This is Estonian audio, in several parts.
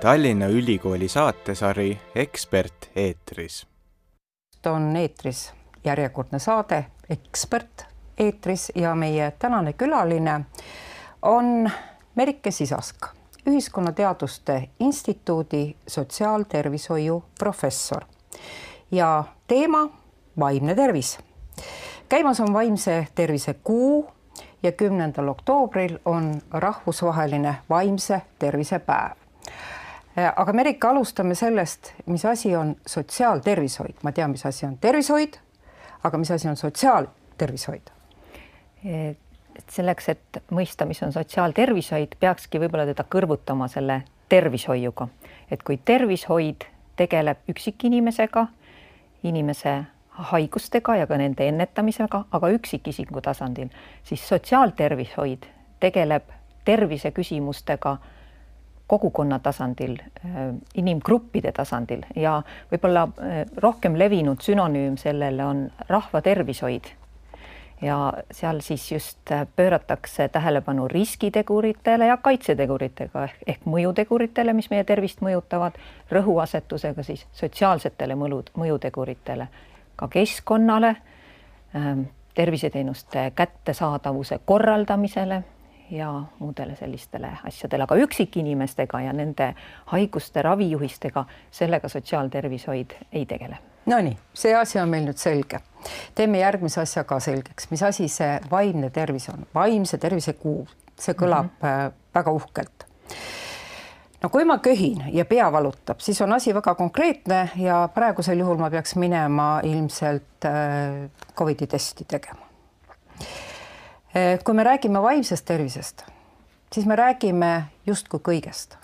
Tallinna Ülikooli saatesari Ekspert eetris. on eetris järjekordne saade Ekspert eetris ja meie tänane külaline on Merike Sisask, Ühiskonnateaduste Instituudi sotsiaaltervishoiu professor ja teema vaimne tervis. käimas on vaimse tervise kuu ja kümnendal oktoobril on rahvusvaheline vaimse tervise päev. Aga Merike, alustame sellest, mis asi on sotsiaaltervishoid, ma tean, mis asi on tervishoid, aga mis asi on sotsiaaltervishoid? selleks, et mõista, mis on sotsiaaltervishoid, peakski võib-olla teda kõrvutama selle tervishoiuga, et kui tervishoid tegeleb üksikinimesega, inimese haigustega ja ka nende ennetamisega, aga üksikisiku tasandil, siis sotsiaaltervishoid tegeleb terviseküsimustega kogukonna tasandil, inimgruppide tasandil ja võib-olla rohkem levinud sünonüüm sellele on rahvatervishoid. ja seal siis just pööratakse tähelepanu riskiteguritele ja kaitseteguritega ehk, ehk mõjuteguritele, mis meie tervist mõjutavad, rõhuasetusega siis sotsiaalsetele mõlud, mõjuteguritele ka keskkonnale, ähm, terviseteenuste kättesaadavuse korraldamisele ja muudele sellistele asjadele, aga üksikinimestega ja nende haiguste ravijuhistega, sellega sotsiaaltervishoid ei tegele. Nonii, see asi on meil nüüd selge. teeme järgmise asja ka selgeks, mis asi see vaimne tervis on, vaimse tervise kuu, see kõlab mm -hmm. väga uhkelt no kui ma köhin ja pea valutab, siis on asi väga konkreetne ja praegusel juhul ma peaks minema ilmselt äh, Covidi testi tegema. Äh, kui me räägime vaimsest tervisest, siis me räägime justkui kõigest.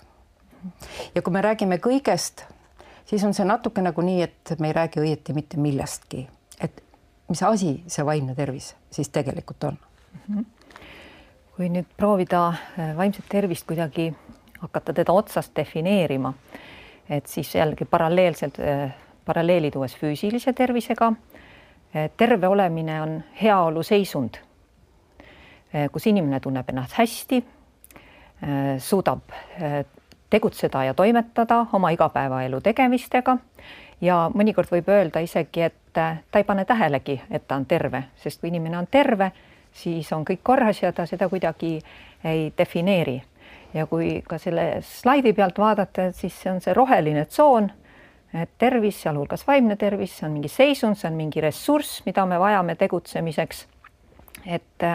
ja kui me räägime kõigest, siis on see natuke nagu nii, et me ei räägi õieti mitte millestki, et mis asi see vaimne tervis siis tegelikult on mm. -hmm. kui nüüd proovida äh, vaimset tervist kuidagi hakata teda otsast defineerima, et siis jällegi paralleelselt, äh, paralleeli tuues füüsilise tervisega, äh, terve olemine on heaolu seisund, kus inimene tunneb ennast hästi, suudab tegutseda ja toimetada oma igapäevaelu tegemistega ja mõnikord võib öelda isegi, et ta ei pane tähelegi, et ta on terve, sest kui inimene on terve, siis on kõik korras ja ta seda kuidagi ei defineeri ja kui ka selle slaidi pealt vaadata, siis see on see roheline tsoon, et tervis, sealhulgas vaimne tervis, see on mingi seisund, see on mingi ressurss, mida me vajame tegutsemiseks. et,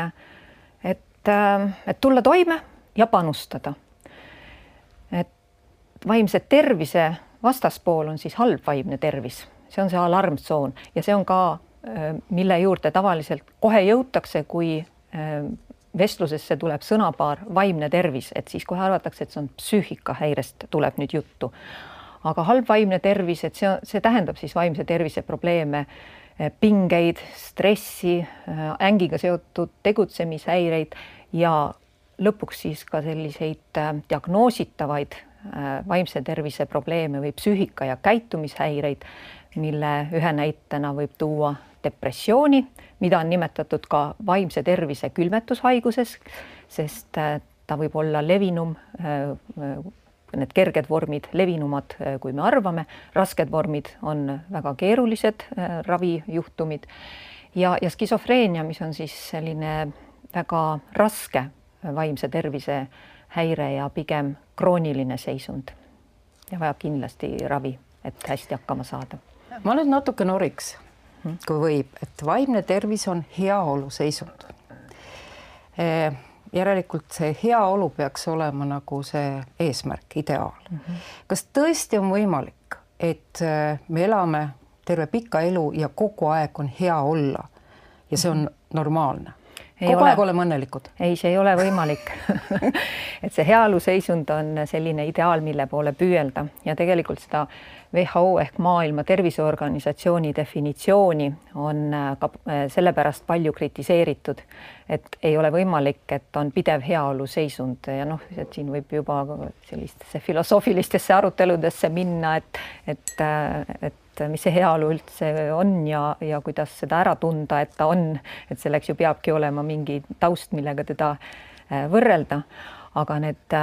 et, et tulla toime ja panustada. et vaimse tervise vastaspool on siis halb vaimne tervis, see on see alarmtsoon ja see on ka, mille juurde tavaliselt kohe jõutakse, kui vestlusesse tuleb sõnapaar vaimne tervis, et siis kohe arvatakse, et see on psüühikahäirest tuleb nüüd juttu. aga halb vaimne tervis, et see, see tähendab siis vaimse tervise probleeme, pingeid, stressi, eh, ängiga seotud tegutsemishäireid ja lõpuks siis ka selliseid eh, diagnoositavaid vaimse tervise probleeme või psüühika ja käitumishäireid, mille ühe näitena võib tuua depressiooni, mida on nimetatud ka vaimse tervise külmetushaiguses, sest ta võib olla levinum, need kerged vormid levinumad, kui me arvame, rasked vormid on väga keerulised ravijuhtumid ja, ja skisofreenia, mis on siis selline väga raske vaimse tervise häire ja pigem krooniline seisund ja vajab kindlasti ravi, et hästi hakkama saada. ma nüüd natuke noriks kui võib, et vaimne tervis on heaolu seisund. Eh, järelikult see heaolu peaks olema nagu see eesmärk, ideaal mm. -hmm. kas tõesti on võimalik, et eh, me elame terve pika elu ja kogu aeg on hea olla ja see on normaalne? Kogu ole. aeg oleme õnnelikud? ei, see ei ole võimalik et see heaoluseisund on selline ideaal, mille poole püüelda ja tegelikult seda WHO ehk Maailma Terviseorganisatsiooni definitsiooni on äh, ka äh, sellepärast palju kritiseeritud, et ei ole võimalik, et on pidev heaoluseisund ja noh, et siin võib juba sellistesse filosoofilistesse aruteludesse minna, et, et, äh, et mis see heaolu üldse on ja, ja kuidas seda ära tunda, et ta on, et selleks ju peabki olema mingi taust, millega teda võrrelda. aga need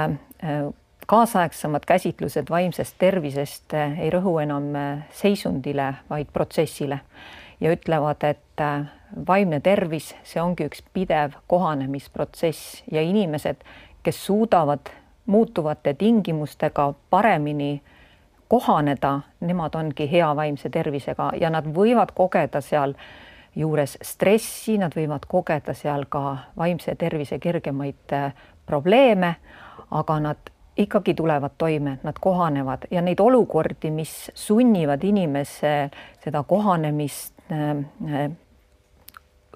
kaasaegsemad käsitlused vaimsest tervisest ei rõhu enam seisundile, vaid protsessile. Ja ütlevad, et vaimne tervis, see ongi üks pidev kohanemisprotsess. Ja inimesed, kes suudavad muutuvate tingimustega paremini kohaneda, nemad ongi hea vaimse tervisega ja nad võivad kogeda seal juures stressi, nad võivad kogeda seal ka vaimse tervise kergemaid äh, probleeme, aga nad ikkagi tulevad toime, nad kohanevad ja neid olukordi, mis sunnivad inimese seda kohanemist äh, äh,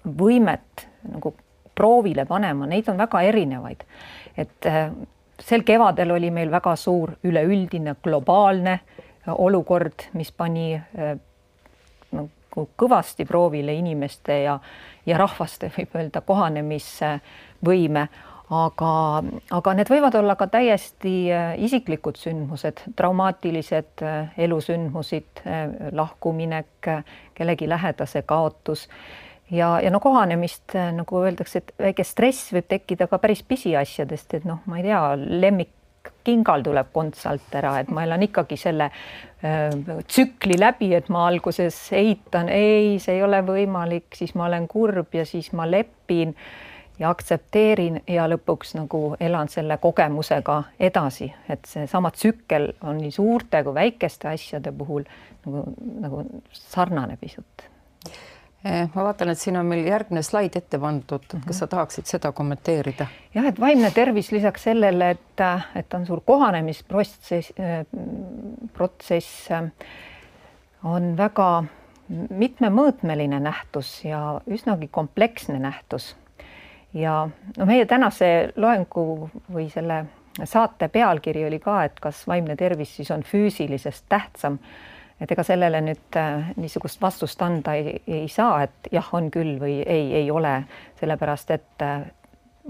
võimet nagu proovile panema, neid on väga erinevaid. et sel kevadel oli meil väga suur üleüldine globaalne olukord, mis pani nagu kõvasti proovile inimeste ja, ja rahvaste, võib öelda, kohanemisvõime, aga, aga need võivad olla ka täiesti äh, isiklikud sündmused, traumaatilised äh, elusündmused, äh, lahkuminek, kellegi lähedase kaotus ja, ja no kohanemist nagu öeldakse, et väike stress võib tekkida ka päris pisiasjadest, et noh, ma ei tea, lemmik kingal tuleb konts alt ära, et ma elan ikkagi selle äh, tsükli läbi, et ma alguses eitan, ei, see ei ole võimalik, siis ma olen kurb ja siis ma lepin ja aktsepteerin ja lõpuks nagu elan selle kogemusega edasi, et seesama tsükkel on nii suurte kui väikeste asjade puhul nagu, nagu sarnane pisut ma vaatan, et siin on meil järgmine slaid ette pandud, kas sa tahaksid seda kommenteerida? jah, et vaimne tervis lisaks sellele, et, et on suur kohanemisprotsess, protsess on väga mitmemõõtmeline nähtus ja üsnagi kompleksne nähtus. ja no meie tänase loengu või selle saate pealkiri oli ka, et kas vaimne tervis siis on füüsilisest tähtsam et ega sellele nüüd äh, niisugust vastust anda ei, ei saa, et jah, on küll või ei, ei ole, sellepärast et äh,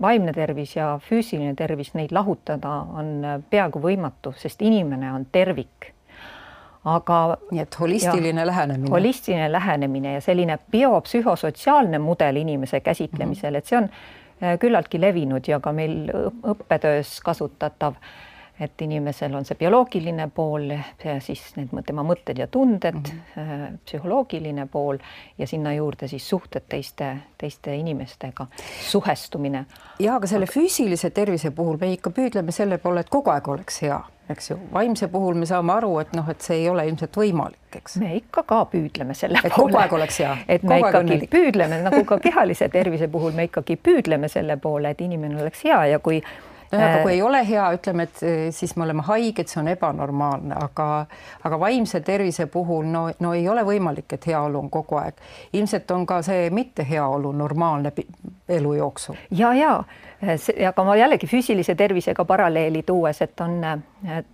vaimne tervis ja füüsiline tervis, neid lahutada on äh, peaaegu võimatu, sest inimene on tervik. aga nii et holistiline ja, lähenemine. holistiline lähenemine ja selline biopsühhosotsiaalne mudel inimese käsitlemisel mm, -hmm. et see on küllaltki levinud ja ka meil õppetöös kasutatav et inimesel on see bioloogiline pool, siis need tema mõtted ja tunded mm, -hmm. psühholoogiline pool ja sinna juurde siis suhted teiste, teiste inimestega, suhestumine. ja aga selle füüsilise tervise puhul me ikka püüdleme selle poole, et kogu aeg oleks hea, eks ju, vaimse puhul me saame aru, et noh, et see ei ole ilmselt võimalik, eks. me ikka ka püüdleme selle et poole. kogu aeg oleks hea. et me kogu ikkagi õnnelik. püüdleme nagu ka kehalise tervise puhul me ikkagi püüdleme selle poole, et inimene oleks hea ja kui nojah, aga kui ei ole hea, ütleme, et eh, siis me oleme haiged, see on ebanormaalne, aga aga vaimse tervise puhul no, no ei ole võimalik, et heaolu on kogu aeg. ilmselt on ka see mitte heaolu normaalne elu jooksul. ja, ja aga ma jällegi füüsilise tervisega paralleeli tuues, et on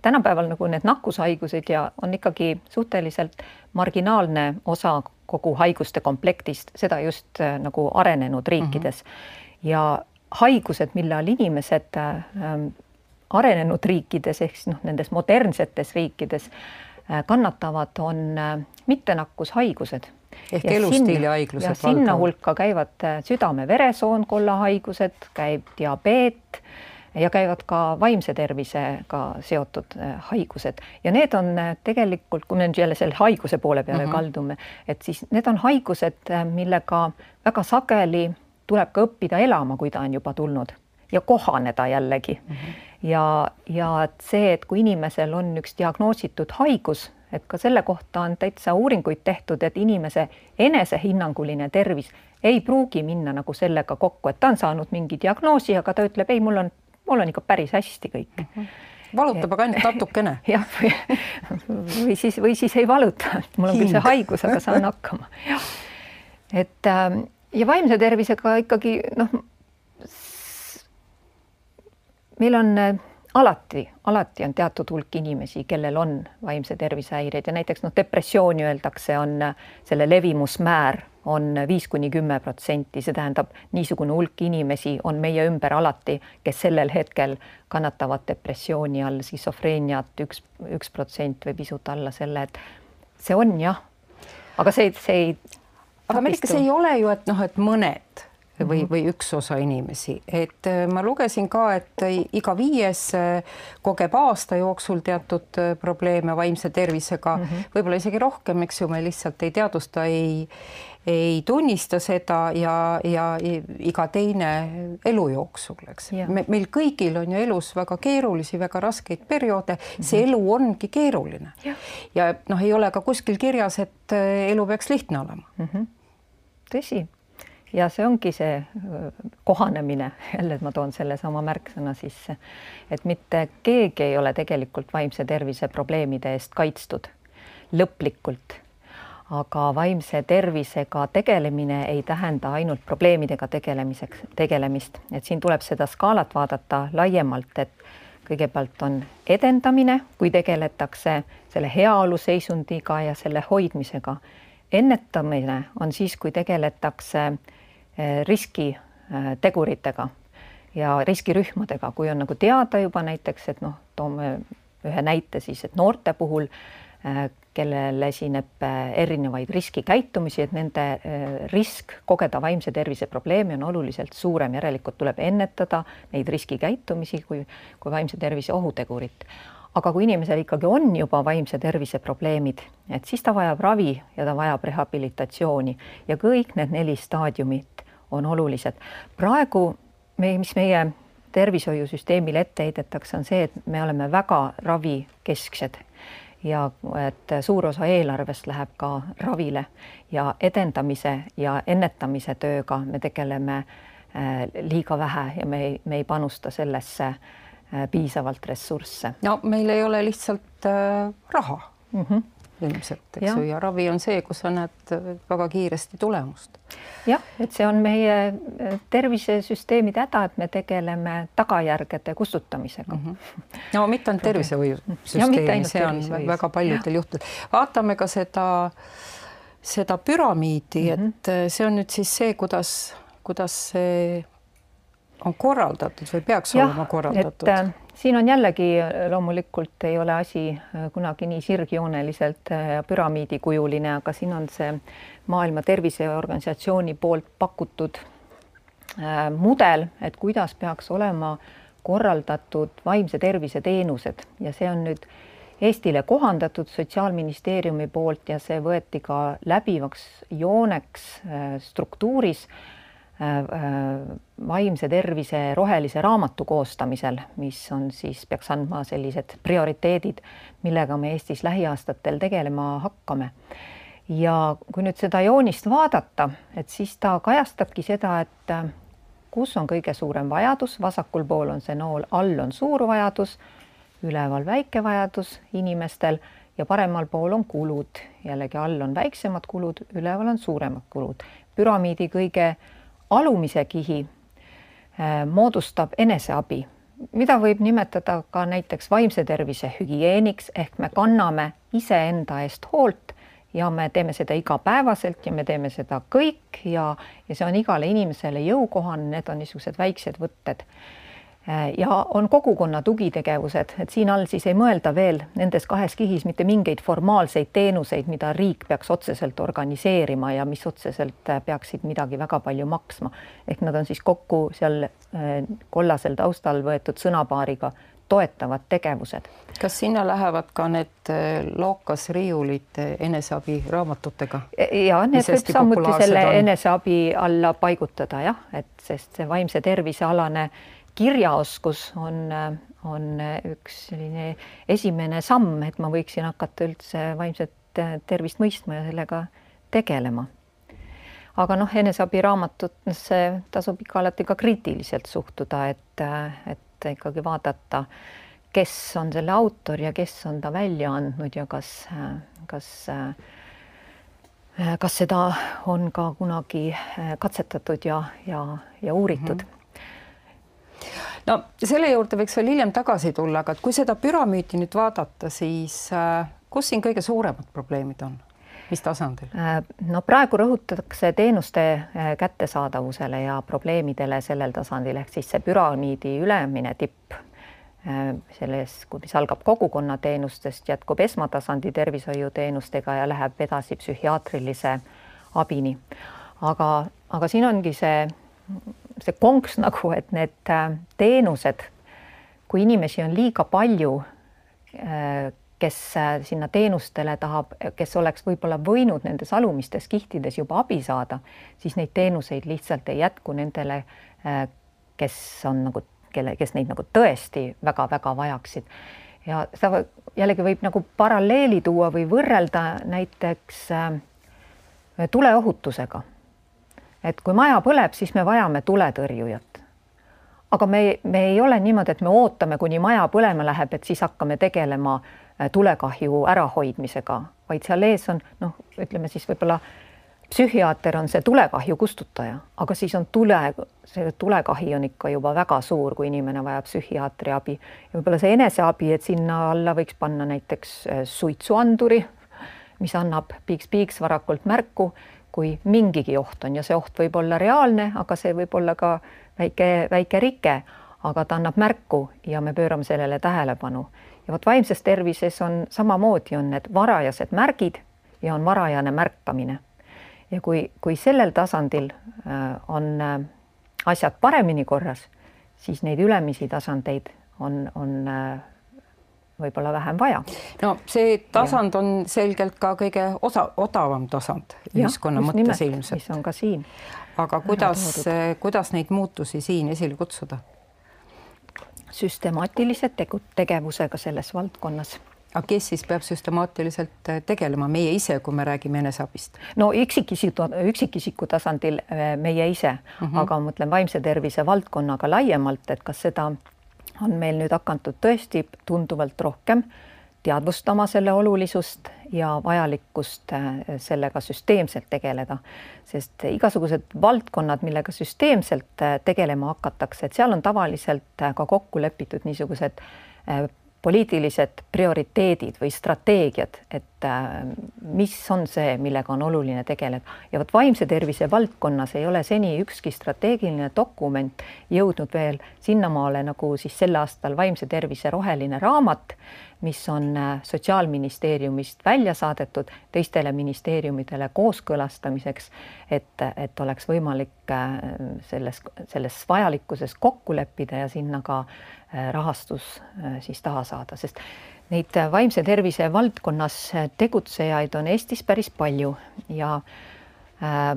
tänapäeval nagu need nakkushaigused ja on ikkagi suhteliselt marginaalne osa kogu haiguste komplektist, seda just nagu arenenud riikides mm. -hmm. ja haigused, mille all inimesed ähm, arenenud riikides ehk siis noh, nendes modernsetes riikides äh, kannatavad, on äh, mittenakkushaigused. ehk elustiili haigused. sinna hulka käivad äh, südame-veresoonkonna haigused, käib diabeet ja käivad ka vaimse tervisega seotud haigused ja need on tegelikult, kui me nüüd jälle selle haiguse poole peale mm -hmm. kaldume, et siis need on haigused, millega väga sageli tuleb ka õppida elama, kui ta on juba tulnud ja kohaneda jällegi mm. -hmm. ja, ja et see, et kui inimesel on üks diagnoositud haigus, et ka selle kohta on täitsa uuringuid tehtud, et inimese enesehinnanguline tervis ei pruugi minna nagu sellega kokku, et ta on saanud mingi diagnoosi, aga ta ütleb, ei, mul on, mul on ikka päris hästi kõik mm. -hmm valutab aga ainult natukene. jah, või siis, või siis ei valuta, mul on küll see haigus, aga saan hakkama. et ähm, ja vaimse tervisega ikkagi noh, meil on äh, alati, alati on teatud hulk inimesi, kellel on vaimse tervise häireid ja näiteks noh, depressiooni öeldakse, on äh, selle levimusmäär on viis kuni kümme protsenti, see tähendab, niisugune hulk inimesi on meie ümber alati, kes sellel hetkel kannatavad depressiooni all, skisofreeniat üks, üks protsent või pisut alla selle, et see on jah, aga see, see ei see ei ole ju, et noh, et mõned või, või üks osa inimesi, et äh, ma lugesin ka, et iga viies äh, kogeb aasta jooksul teatud äh, probleeme vaimse tervisega mm -hmm., võib-olla isegi rohkem, eks ju, me lihtsalt ei teadvusta, ei ei tunnista seda ja, ja iga teine elu jooksul, eks me, meil kõigil on ju elus väga keerulisi, väga raskeid perioode mm, -hmm. see elu ongi keeruline. ja noh, ei ole ka kuskil kirjas, et elu peaks lihtne olema mm. -hmm. Tõsi ja see ongi see kohanemine, jälle ma toon sellesama märksõna sisse, et mitte keegi ei ole tegelikult vaimse tervise probleemide eest kaitstud lõplikult. aga vaimse tervisega tegelemine ei tähenda ainult probleemidega tegelemiseks, tegelemist, et siin tuleb seda skaalat vaadata laiemalt, et kõigepealt on edendamine, kui tegeletakse selle heaoluseisundiga ja selle hoidmisega. Ennetamine on siis, kui tegeletakse Eh, riskiteguritega ja riskirühmadega, kui on nagu teada juba näiteks, et noh, toome ühe näite siis, et noorte puhul, eh, kellel esineb eh, erinevaid riskikäitumisi, et nende risk kogeda vaimse tervise probleemi on oluliselt suurem, järelikult tuleb ennetada neid riskikäitumisi kui, kui vaimse tervise ohutegurit aga kui inimesel ikkagi on juba vaimse tervise probleemid, et siis ta vajab ravi ja ta vajab rehabilitatsiooni ja kõik need neli staadiumit on olulised. praegu me, mis meie tervishoiusüsteemile ette heidetakse, on see, et me oleme väga ravikesksed ja et suur osa eelarvest läheb ka ravile ja edendamise ja ennetamise tööga me tegeleme äh, liiga vähe ja me ei, me ei panusta sellesse äh, piisavalt ressursse. no meil ei ole lihtsalt äh, raha mm. -hmm ilmselt, eks ja. ju, ja ravi on see, kus sa näed väga kiiresti tulemust. jah, et see on meie äh, tervisesüsteemide häda, et me tegeleme tagajärgede kustutamisega mm. -hmm. no mitte ainult tervishoiusüsteemi, see on väga paljudel juhtudel. vaatame ka seda, seda püramiidi mm, -hmm. et äh, see on nüüd siis see, kuidas, kuidas see on korraldatud või peaks ja, olema korraldatud? Äh, siin on jällegi loomulikult ei ole asi äh, kunagi nii sirgjooneliselt äh, püramiidikujuline, aga siin on see Maailma Terviseorganisatsiooni poolt pakutud mudel, et kuidas peaks olema korraldatud vaimse tervise teenused ja see on nüüd Eestile kohandatud Sotsiaalministeeriumi poolt ja see võeti ka läbivaks jooneks struktuuris Äh, äh, vaimse tervise rohelise raamatu koostamisel, mis on siis, peaks andma sellised prioriteedid, millega me Eestis lähiaastatel tegelema hakkame. ja kui nüüd seda joonist vaadata, et siis ta kajastabki seda, et äh, kus on kõige suurem vajadus, vasakul pool on see nool, all on suur vajadus, üleval väike vajadus inimestel ja paremal pool on kulud, jällegi all on väiksemad kulud, üleval on suuremad kulud. püramiidi kõige alumise kihi äh, moodustab eneseabi, mida võib nimetada ka näiteks vaimse tervise hügieeniks ehk me kanname iseenda eest hoolt ja me teeme seda igapäevaselt ja me teeme seda kõik ja, ja see on igale inimesele jõukohane, need on niisugused väiksed võtted ja on kogukonna tugitegevused, et siin all siis ei mõelda veel nendes kahes kihis mitte mingeid formaalseid teenuseid, mida riik peaks otseselt organiseerima ja mis otseselt äh, peaksid midagi väga palju maksma. ehk nad on siis kokku seal äh, kollasel taustal võetud sõnapaariga toetavad tegevused. kas sinna lähevad ka need lookas riiulid eneseabiraamatutega? ja need võib samuti selle on... eneseabi alla paigutada jah, et sest see vaimse tervise alane kirjaoskus on, on üks selline esimene samm, et ma võiksin hakata üldse vaimset tervist mõistma ja sellega tegelema. aga noh, eneseabiraamatutesse tasub ikka alati ka kriitiliselt suhtuda, et, et ikkagi vaadata, kes on selle autor ja kes on ta välja andnud ja kas, kas kas seda on ka kunagi katsetatud ja, ja, ja uuritud mm. -hmm no selle juurde võiks veel hiljem tagasi tulla, aga kui seda püramiidi nüüd vaadata, siis äh, kus siin kõige suuremad probleemid on? mis tasandil? Äh, no praegu rõhutatakse teenuste äh, kättesaadavusele ja probleemidele sellel tasandil ehk siis see püramiidi ülemine tipp selles, mis algab kogukonnateenustest, jätkub esmatasandi tervishoiuteenustega ja läheb edasi psühhiaatrilise abini. aga, aga siin ongi see see konks nagu, et need äh, teenused, kui inimesi on liiga palju, äh, kes sinna teenustele tahab, kes oleks võib-olla võinud nendes alumistes kihtides juba abi saada, siis neid teenuseid lihtsalt ei jätku nendele, kes on nagu, kelle, kes neid nagu tõesti väga-väga vajaksid. ja seda jällegi võib nagu paralleeli tuua või võrrelda näiteks tuleohutusega et kui maja põleb, siis me vajame tuletõrjujat. aga me, me ei ole niimoodi, et me ootame, kuni maja põlema läheb, et siis hakkame tegelema äh, tulekahju ärahoidmisega, vaid seal ees on noh, ütleme siis võib-olla psühhiaater on see tulekahju kustutaja, aga siis on tule, see tulekahi on ikka juba väga suur, kui inimene vajab psühhiaatri abi võib-olla see eneseabi, et sinna alla võiks panna näiteks äh, suitsuanduri, mis annab piiks-piiks varakult märku kui mingigi oht on ja see oht võib olla reaalne, aga see võib olla ka väike, väike rike, aga ta annab märku ja me pöörame sellele tähelepanu. ja vot vaimses tervises on samamoodi, on need varajased märgid ja on varajane märkamine. ja kui, kui sellel tasandil äh, on äh, asjad paremini korras, siis neid ülemisi tasandeid on, on äh, võib-olla vähem vaja. no see tasand ja. on selgelt ka kõige osa, odavam tasand ühiskonna mõttes ilmselt. mis on ka siin. aga kuidas, kuidas neid muutusi siin esile kutsuda? süstemaatilise tegu, tegevusega selles valdkonnas aga kes siis peab süstemaatiliselt äh, tegelema, meie ise, kui me räägime eneseabist? no üksikisiku, üksikisiku tasandil äh, meie ise mm, -hmm. aga ma mõtlen vaimse tervise valdkonnaga laiemalt, et kas seda on meil nüüd hakatud tõesti tunduvalt rohkem teadvustama selle olulisust ja vajalikkust äh, sellega süsteemselt tegeleda, sest igasugused valdkonnad, millega süsteemselt äh, tegelema hakatakse, et seal on tavaliselt äh, ka kokku lepitud niisugused poliitilised prioriteedid või strateegiad, et äh, mis on see, millega on oluline tegeleda. Ja vot vaimse tervise valdkonnas ei ole seni ükski strateegiline dokument jõudnud veel sinnamaale nagu siis sel aastal vaimse tervise roheline raamat, mis on äh, Sotsiaalministeeriumist välja saadetud teistele ministeeriumidele kooskõlastamiseks, et, et oleks võimalik äh, selles, selles vajalikkuses kokku leppida ja sinna ka Äh, rahastus siis taha saada, sest neid vaimse tervise valdkonnas tegutsejaid on Eestis päris palju ja äh,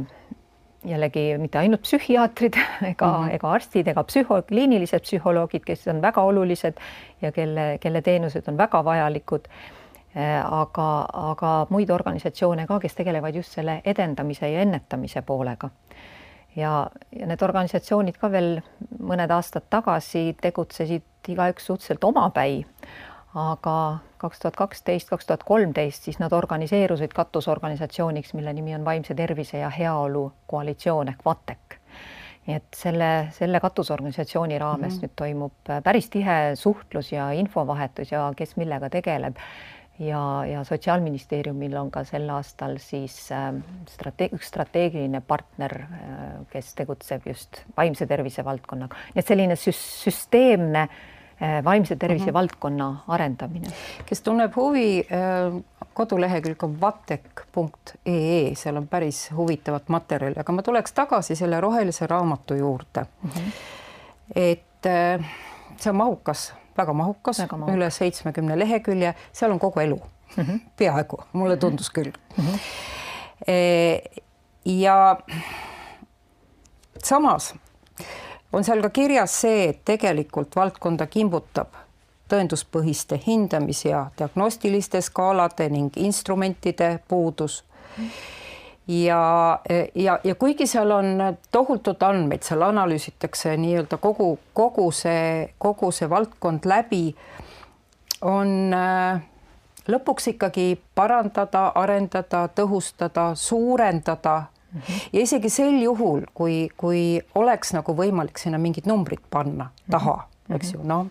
jällegi mitte ainult psühhiaatrid ega mm, -hmm. ega arstid ega psühho, kliinilised psühholoogid, kes on väga olulised ja kelle, kelle teenused on väga vajalikud aga, aga muid organisatsioone ka, kes tegelevad just selle edendamise ja ennetamise poolega ja, ja need organisatsioonid ka veel mõned aastad tagasi tegutsesid igaüks suhteliselt omapäi, aga kaks tuhat kaksteist, kaks tuhat kolmteist, siis nad organiseerusid katusorganisatsiooniks, mille nimi on Vaimse Tervise ja Heaolu Koalitsioon ehk VATEK. nii et selle, selle katusorganisatsiooni raames mm -hmm. nüüd toimub päris tihe suhtlus ja infovahetus ja kes millega tegeleb ja, ja Sotsiaalministeeriumil on ka sel aastal siis äh, strate-, üks strateegiline partner äh,, kes tegutseb just vaimse tervise valdkonnaga, nii et selline süs-, süsteemne äh, vaimse tervise mm -hmm. valdkonna arendamine. kes tunneb huvi äh,, kodulehekülg on vatek.ee, seal on päris huvitavat materjali, aga ma tuleks tagasi selle rohelise raamatu juurde mm. -hmm. et äh, see on mahukas väga mahukas, mahukas., üle seitsmekümne lehekülje, seal on kogu elu mm, -hmm. peaaegu, mulle tundus küll mm. -hmm. ja samas on seal ka kirjas see, et tegelikult valdkonda kimbutab tõenduspõhiste hindamis- ja diagnostiliste skaalade ning instrumentide puudus ja, ja, ja kuigi seal on tohutult andmeid, seal analüüsitakse nii-öelda kogu, kogu see, kogu see valdkond läbi, on äh, lõpuks ikkagi parandada, arendada, tõhustada, suurendada. Ja isegi sel juhul, kui, kui oleks nagu võimalik sinna mingid numbrid panna taha mm, -hmm. eks ju, noh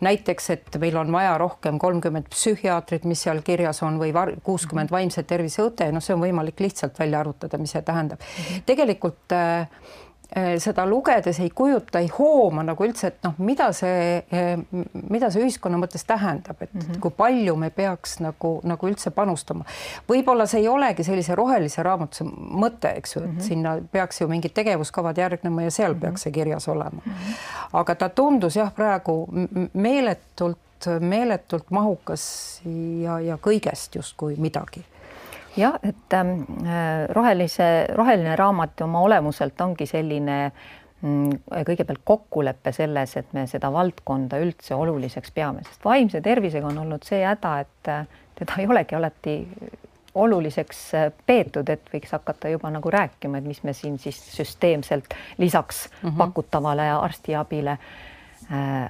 näiteks, et meil on vaja rohkem kolmkümmend psühhiaatrit, mis seal kirjas on, või kuuskümmend mhm. vaimse tervise õde, noh, see on võimalik lihtsalt välja arvutada, mis see tähendab mm. -hmm. tegelikult äh, äh, seda lugedes ei kujuta, ei hooma nagu üldse, et noh, mida see, mida see ühiskonna mõttes tähendab, et mm -hmm. kui palju me peaks nagu, nagu üldse panustama. võib-olla see ei olegi sellise rohelise raamatuse mõte, eks ju, et mm -hmm. sinna peaks ju mingid tegevuskavad järgnema ja seal mm -hmm. peaks see kirjas olema mm. -hmm. aga ta tundus jah, praegu meeletult meeletult mahukas ja, ja kõigest justkui midagi jah, et ähm, äh, rohelise, roheline raamat oma olemuselt ongi selline mm, kõigepealt kokkulepe selles, et me seda valdkonda üldse oluliseks peame, sest vaimse tervisega on olnud see häda, et äh, teda ei olegi alati oluliseks äh, peetud, et võiks hakata juba nagu rääkima, et mis me siin siis süsteemselt lisaks mm -hmm. pakutavale arstiabile äh, Äh,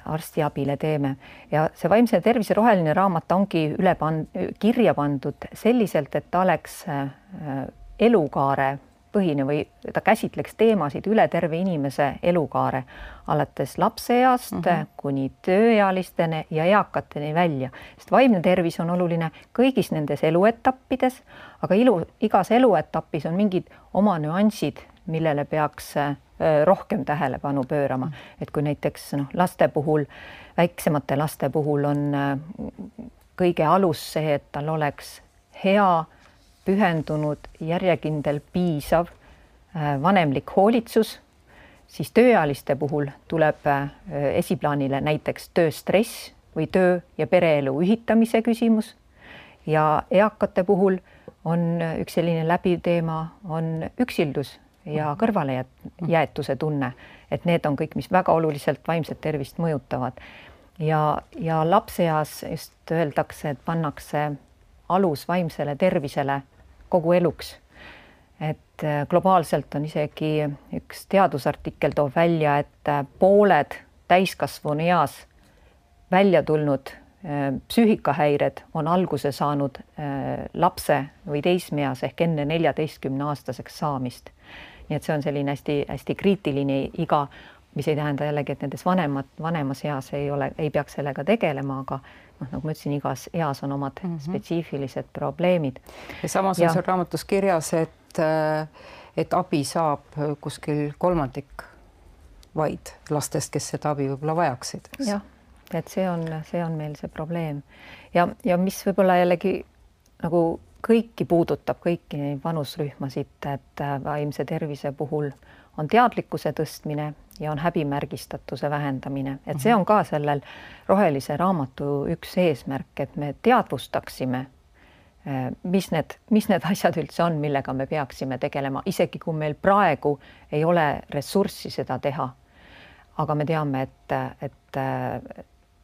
arstiabile teeme ja see vaimse tervise roheline raamat ongi üle pan-, kirja pandud selliselt, et ta oleks äh, elukaare põhine või ta käsitleks teemasid üle terve inimese elukaare, alates lapseeast mm -hmm. kuni tööealisteni ja eakateni välja, sest vaimne tervis on oluline kõigis nendes eluetappides, aga ilu, igas eluetapis on mingid oma nüansid, millele peaks äh, rohkem tähelepanu pöörama, et kui näiteks noh, laste puhul, väiksemate laste puhul on äh, kõige alus see, et tal oleks hea, pühendunud, järjekindel, piisav äh, vanemlik hoolitsus, siis tööealiste puhul tuleb esiplaanile näiteks tööstress või töö ja pereelu ühitamise küsimus. Ja eakate puhul on üks selline läbiv teema, on üksildus ja kõrvalejäetuse tunne, et need on kõik, mis väga oluliselt vaimset tervist mõjutavad. ja, ja lapseeas just öeldakse, et pannakse alus vaimsele tervisele kogu eluks. et äh, globaalselt on isegi üks teadusartikkel toob välja, et äh, pooled täiskasvanu eas välja tulnud äh, psüühikahäired on alguse saanud lapse või teismeeas ehk enne neljateistkümne aastaseks saamist nii et see on selline hästi-hästi kriitiline iga, mis ei tähenda jällegi, et nendes vanemad, vanemas eas ei ole, ei peaks sellega tegelema, aga noh, nagu ma ütlesin, igas eas on omad mm -hmm. spetsiifilised probleemid. ja samas ja. on seal raamatus kirjas, et, et abi saab kuskil kolmandik vaid lastest, kes seda abi võib-olla vajaksid. jah, et see on, see on meil see probleem ja, ja mis võib-olla jällegi nagu kõiki puudutab, kõiki neid vanusrühmasid, et äh, vaimse tervise puhul on teadlikkuse tõstmine ja on häbimärgistatuse vähendamine, et see on ka sellel rohelise raamatu üks eesmärk, et me teadvustaksime, äh, mis need, mis need asjad üldse on, millega me peaksime tegelema, isegi kui meil praegu ei ole ressurssi seda teha. aga me teame, et, et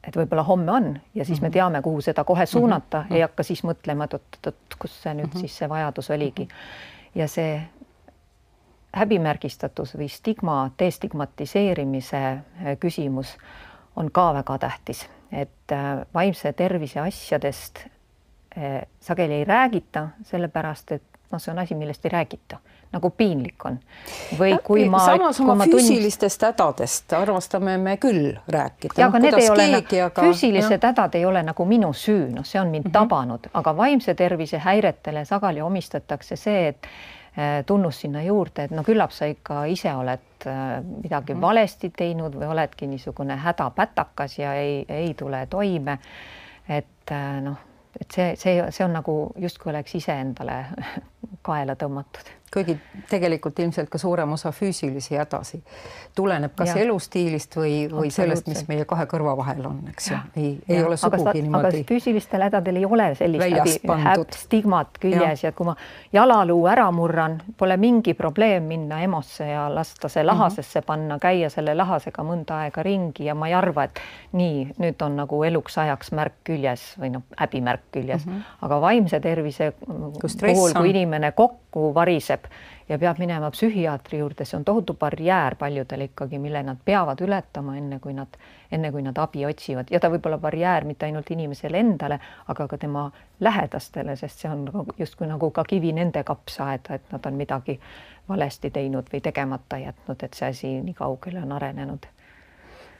et võib-olla homme on ja siis me mhm. teame, kuhu seda kohe mhm. suunata mm, -hmm. ei hakka siis mõtlema, et oot-oot, kus see nüüd mm -hmm. siis see vajadus oligi. ja see häbimärgistatus või stigma destigmatiseerimise äh, küsimus on ka väga tähtis, et äh, vaimse tervise asjadest äh, sageli ei räägita, sellepärast et noh, see on asi, millest ei räägita nagu piinlik on. või ja, kui ma. samas oma füüsilistest tunnist... hädadest armastame me küll rääkida. ja, aga no, need ei ole, aga... füüsilised hädad ei ole nagu minu süü, noh, see on mind mm -hmm. tabanud, aga vaimse tervise häiretele sageli omistatakse see, et äh, tunnus sinna juurde, et no küllap sa ikka ise oled äh, midagi mm -hmm. valesti teinud või oledki niisugune hädapätakas ja ei, ei tule toime. et äh, noh, et see, see, see on nagu justkui oleks iseendale kaela tõmmatud kuigi tegelikult ilmselt ka suurem osa füüsilisi hädasi tuleneb kas ja. elustiilist või, või sellest, mis meie kahe kõrva vahel on, eks ju, ei, ei ole sugugi aga, niimoodi. füüsilistel hädadel ei ole sellist stigmat küljes ja. ja kui ma jalaluu ära murran, pole mingi probleem minna EMO-sse ja lasta see lahasesse mm -hmm. panna, käia selle lahasega mõnda aega ringi ja ma ei arva, et nii, nüüd on nagu eluks ajaks märk küljes või noh, häbimärk küljes mm, -hmm. aga vaimse tervise puhul, kui inimene kokku variseb, tõuseb ja peab minema psühhiaatri juurde, see on tohutu barjäär paljudel ikkagi, mille nad peavad ületama, enne kui nad, enne kui nad abi otsivad ja ta võib olla barjäär mitte ainult inimesele endale, aga ka tema lähedastele, sest see on nagu justkui nagu ka kivi nende kapsaaeda, et nad on midagi valesti teinud või tegemata jätnud, et see asi nii kaugele on arenenud.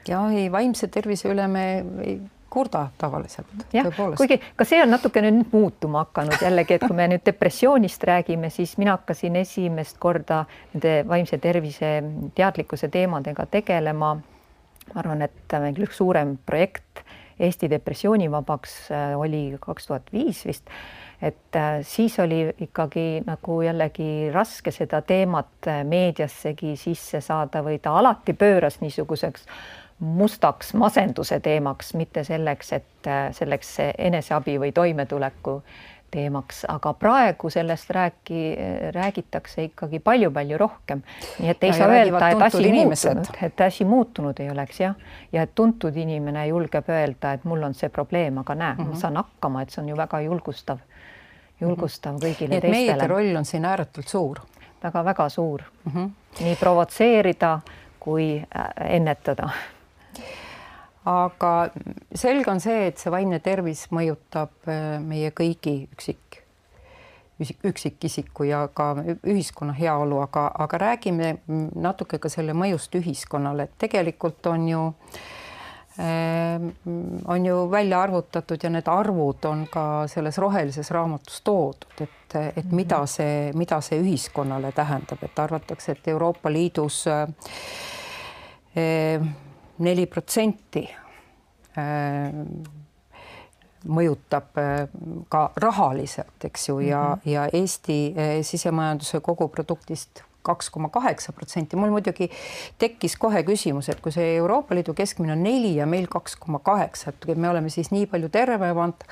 ja ei, vaimse tervise üle me ei kurda tavaliselt. jah, kuigi ka see on natukene nüüd muutuma hakanud jällegi, et kui me nüüd depressioonist räägime, siis mina hakkasin esimest korda nende vaimse tervise teadlikkuse teemadega tegelema. ma arvan, et meil üks suurem projekt Eesti depressioonivabaks äh, oli kaks tuhat viis vist et äh, siis oli ikkagi nagu jällegi raske seda teemat äh, meediassegi sisse saada või ta alati pööras niisuguseks mustaks masenduse teemaks, mitte selleks, et äh, selleks eneseabi või toimetuleku teemaks, aga praegu sellest rääki, räägitakse ikkagi palju-palju rohkem. nii et ei no, saa öelda, et asi inimesed. muutunud, et asi muutunud ei oleks jah, ja et tuntud inimene julgeb öelda, et mul on see probleem, aga näe mm, -hmm. ma mhm. saan hakkama, et see on ju väga julgustav julgustav mhm. kõigile nii teistele. meedia roll on siin ääretult suur väga,. väga-väga suur mm. -hmm. nii provotseerida kui äh, ennetada. Aga selge on see, et see vaimne tervis mõjutab äh, meie kõigi üksik, üksikisiku ja ka ühiskonna heaolu, aga, aga räägime natuke ka selle mõjust ühiskonnale, et tegelikult on ju äh, Ehm, on ju välja arvutatud ja need arvud on ka selles rohelises raamatus toodud, et, et mhm. mida see, mida see ühiskonnale tähendab, et arvatakse, et Euroopa Liidus ehm, neli protsenti ehm, mõjutab ka rahaliselt, eks ju, ja mm, -hmm. ja Eesti sisemajanduse koguproduktist kaks koma kaheksa protsenti. mul muidugi tekkis kohe küsimus, et kui see Euroopa Liidu keskmine on neli ja meil kaks koma kaheksa, et me oleme siis nii palju tervemad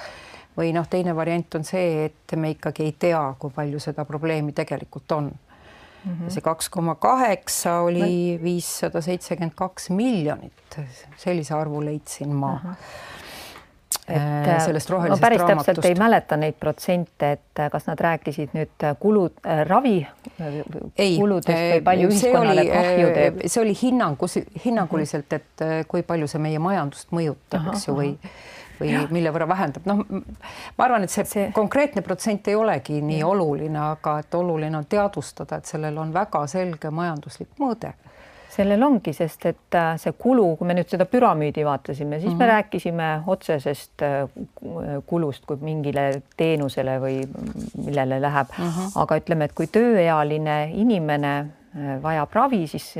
või noh, teine variant on see, et me ikkagi ei tea, kui palju seda probleemi tegelikult on. -hmm. see kaks koma kaheksa oli viissada seitsekümmend kaks miljonit, sellise arvu leidsin ma uh. -huh et äh, äh, sellest rohelisest ma päris raamatust. täpselt ei mäleta neid protsente, et äh, kas nad rääkisid nüüd kulud äh,, ravi ei, kuludest või palju ühiskonnale oli, kahju teeb? see oli hinnangus, hinnanguliselt, et kui palju see meie majandust mõjutab, eks ju, või või ja. mille võrra vähendab, noh, ma arvan, et see, see konkreetne protsent ei olegi nii ja. oluline, aga et oluline on teadvustada, et sellel on väga selge majanduslik mõõde sellel ongi, sest et äh, see kulu, kui me nüüd seda püramiidi vaatasime, siis mm -hmm. me mhm. rääkisime otsesest äh, kulust kui mingile teenusele või millele läheb mm, -hmm. aga ütleme, et kui tööealine inimene äh, vajab ravi, siis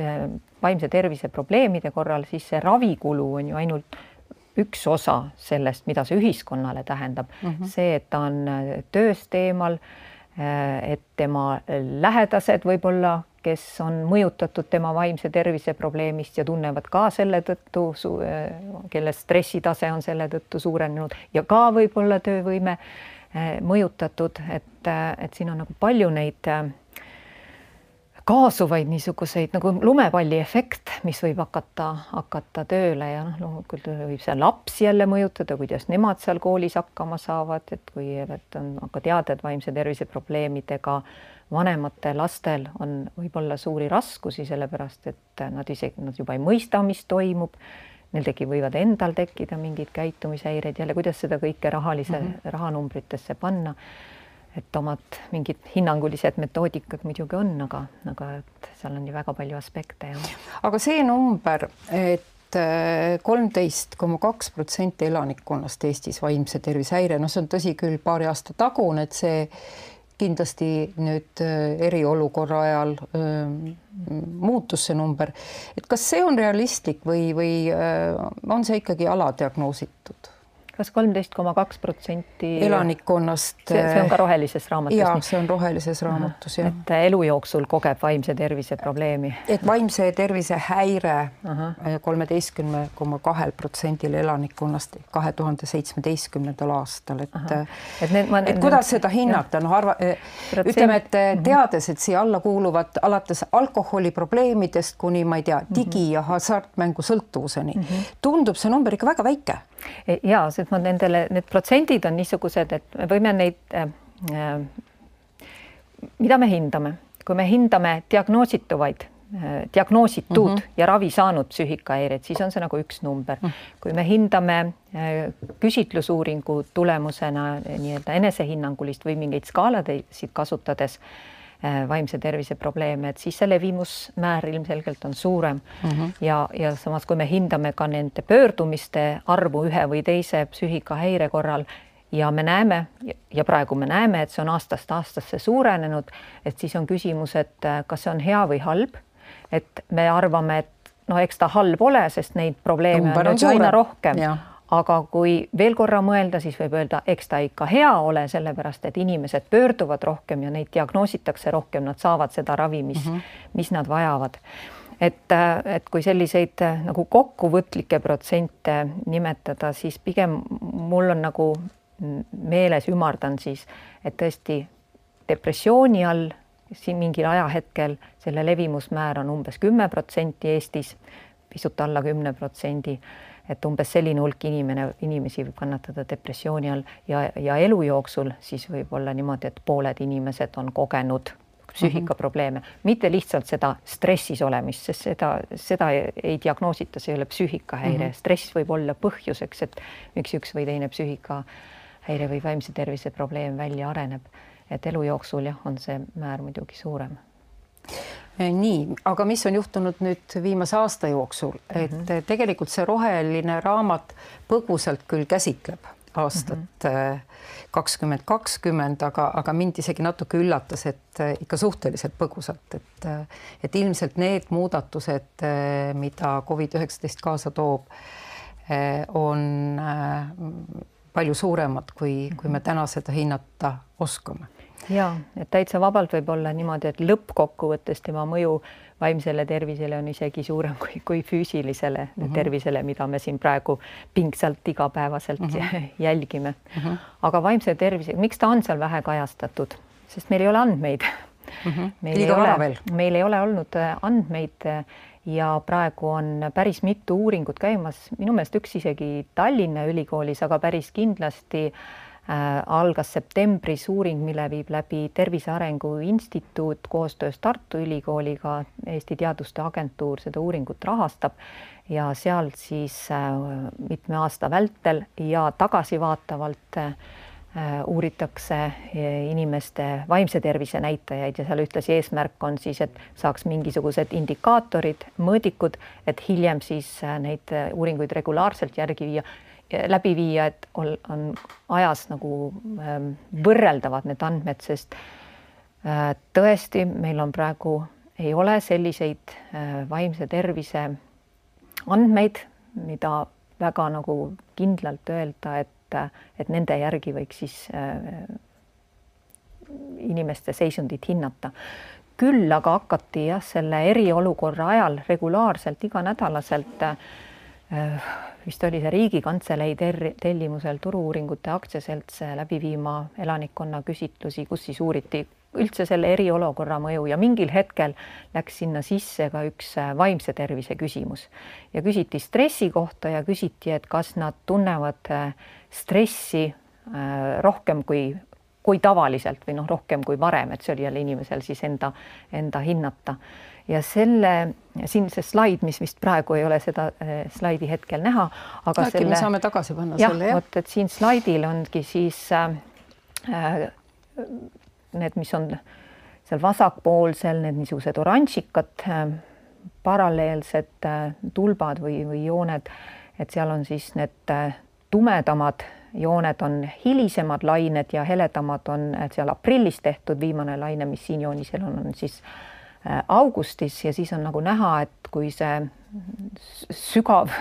vaimse tervise probleemide korral, siis see ravikulu on ju ainult üks osa sellest, mida see ühiskonnale tähendab mm. -hmm. see, et ta on tööst eemal, et tema lähedased võib-olla kes on mõjutatud tema vaimse tervise probleemist ja tunnevad ka selle tõttu, kelle stressitase on selle tõttu suurenenud ja ka võib-olla töövõime mõjutatud, et, et siin on nagu palju neid kaasuvaid niisuguseid nagu lumepalli efekt, mis võib hakata, hakata tööle ja noh, loomulikult võib see lapsi jälle mõjutada, kuidas nemad seal koolis hakkama saavad, et kui et on ka teada, et vaimse tervise probleemidega vanematel lastel on võib-olla suuri raskusi, sellepärast et nad isegi, nad juba ei mõista, mis toimub. Neil tekib, võivad endal tekkida mingeid käitumishäireid, jälle kuidas seda kõike rahalise mm, -hmm. rahanumbritesse panna. Et omad mingid hinnangulised metoodikad muidugi on, aga, aga et seal on ju väga palju aspekte ja. aga see number, et äh, kolmteist koma kaks protsenti elanikkonnast Eestis vaimse tervise häire, noh, see on tõsi küll paari aasta tagune, et see kindlasti nüüd äh, eriolukorra ajal äh, muutus see number, et kas see on realistlik või, või äh, on see ikkagi aladiagnoositud? Kas kolmteist koma kaks protsenti elanikkonnast. see on ka rohelises raamatus. ja see on rohelises raamatus jah. et elu jooksul kogeb vaimse tervise probleemi. et vaimse tervise häire kolmeteistkümne koma kahel protsendil elanikkonnast kahe tuhande seitsmeteistkümnendal aastal, et et, need, ma, et kuidas seda hinnata, noh arva, eh, ütleme, et mhm. teades, et siia alla kuuluvad alates alkoholiprobleemidest kuni ma ei tea, digi- ja hasartmängusõltuvuseni mm, -hmm. tundub see number ikka väga väike E, ja sest ma nendele, need protsendid on niisugused, et me võime neid äh,, äh, mida me hindame, kui me hindame diagnoosituvaid äh, diagnoositud mm -hmm. ja ravi saanud psüühikahäireid, siis on see nagu üks number mm. kui me hindame äh, küsitlusuuringu tulemusena nii-öelda enesehinnangulist või mingeid skaaladeid kasutades vaimse tervise probleeme, et siis see levimusmäär ilmselgelt on suurem mm. -hmm. ja, ja samas, kui me hindame ka nende pöördumiste arvu ühe või teise psüühikahäire korral ja me näeme ja praegu me näeme, et see on aastast aastasse suurenenud, et siis on küsimus, et kas see on hea või halb. et me arvame, et no eks ta halb ole, sest neid probleeme Number on ju aina rohkem aga kui veel korra mõelda, siis võib öelda, eks ta ikka hea ole, sellepärast et inimesed pöörduvad rohkem ja neid diagnoositakse rohkem, nad saavad seda ravi, mis mm, -hmm. mis nad vajavad. et, et kui selliseid nagu kokkuvõtlikke protsente nimetada, siis pigem mul on nagu meeles, ümardan siis, et tõesti depressiooni all siin mingil ajahetkel selle levimusmäär on umbes kümme protsenti Eestis, pisut alla kümne protsendi et umbes selline hulk inimene, inimesi võib kannatada depressiooni all ja, ja elu jooksul siis võib olla niimoodi, et pooled inimesed on kogenud psüühikaprobleeme mm, -hmm. mitte lihtsalt seda stressis olemist, sest seda, seda ei diagnoosita, see ei ole psüühikahäire mm, -hmm. stress võib olla põhjuseks, et miks üks või teine psüühikahäire või vaimse tervise probleem välja areneb. et elu jooksul jah, on see määr muidugi suurem nii, aga mis on juhtunud nüüd viimase aasta jooksul, et mm -hmm. tegelikult see roheline raamat põgusalt küll käsitleb aastat mhm. kakskümmend mm -hmm. kakskümmend, aga, aga mind isegi natuke üllatas, et ikka suhteliselt põgusalt, et et ilmselt need muudatused, mida Covid-19 kaasa toob, on palju suuremad, kui, kui me täna seda hinnata oskame ja et täitsa vabalt võib olla niimoodi, et lõppkokkuvõttes tema mõju vaimsele tervisele on isegi suurem kui, kui füüsilisele mm -hmm. tervisele, mida me siin praegu pingsalt igapäevaselt mm -hmm. jälgime mm. -hmm. aga vaimse tervise, miks ta on seal vähe kajastatud, sest meil ei ole andmeid mm. -hmm. meil Liiga ei ole, meil ei ole olnud äh, andmeid äh, ja praegu on päris mitu uuringut käimas, minu meelest üks isegi Tallinna Ülikoolis, aga päris kindlasti äh, Äh, algas septembris uuring, mille viib läbi Tervise Arengu Instituut koostöös Tartu Ülikooliga. Eesti Teaduste Agentuur seda uuringut rahastab ja seal siis äh, mitme aasta vältel ja tagasivaatavalt äh, uuritakse inimeste vaimse tervise näitajaid ja seal ühtlasi eesmärk on siis, et saaks mingisugused indikaatorid, mõõdikud, et hiljem siis neid uuringuid regulaarselt järgi viia läbi viia, et ol, on ajas nagu ähm, võrreldavad need andmed, sest äh, tõesti, meil on praegu, ei ole selliseid äh, vaimse tervise andmeid, mida väga nagu kindlalt öelda, et, et nende järgi võiks siis äh, inimeste seisundit hinnata. küll aga hakati jah, selle eriolukorra ajal regulaarselt iganädalaselt äh, Äh, vist oli see Riigikantselei tellimusel Turu-uuringute aktsiaselts äh, läbi viima elanikkonna küsitlusi, kus siis uuriti üldse selle eriolukorra mõju ja mingil hetkel läks sinna sisse ka üks äh, vaimse tervise küsimus. Ja küsiti stressi kohta ja küsiti, et kas nad tunnevad stressi rohkem kui, kui tavaliselt või noh, rohkem kui varem, et see oli jälle inimesel siis enda, enda hinnata ja selle siin see slaid, mis vist praegu ei ole seda äh, slaidi hetkel näha, aga äkki selle, me saame tagasi panna jah, selle jah? vot, et siin slaidil ongi siis äh, äh, need, mis on seal vasakpoolsel, need niisugused oranžikad äh, paralleelsed äh, tulbad või, või jooned, et seal on siis need äh, tumedamad jooned on hilisemad lained ja heledamad on seal aprillis tehtud viimane laine, mis siin joonisel on, on siis äh, Äh, augustis ja siis on nagu näha, et kui see sügav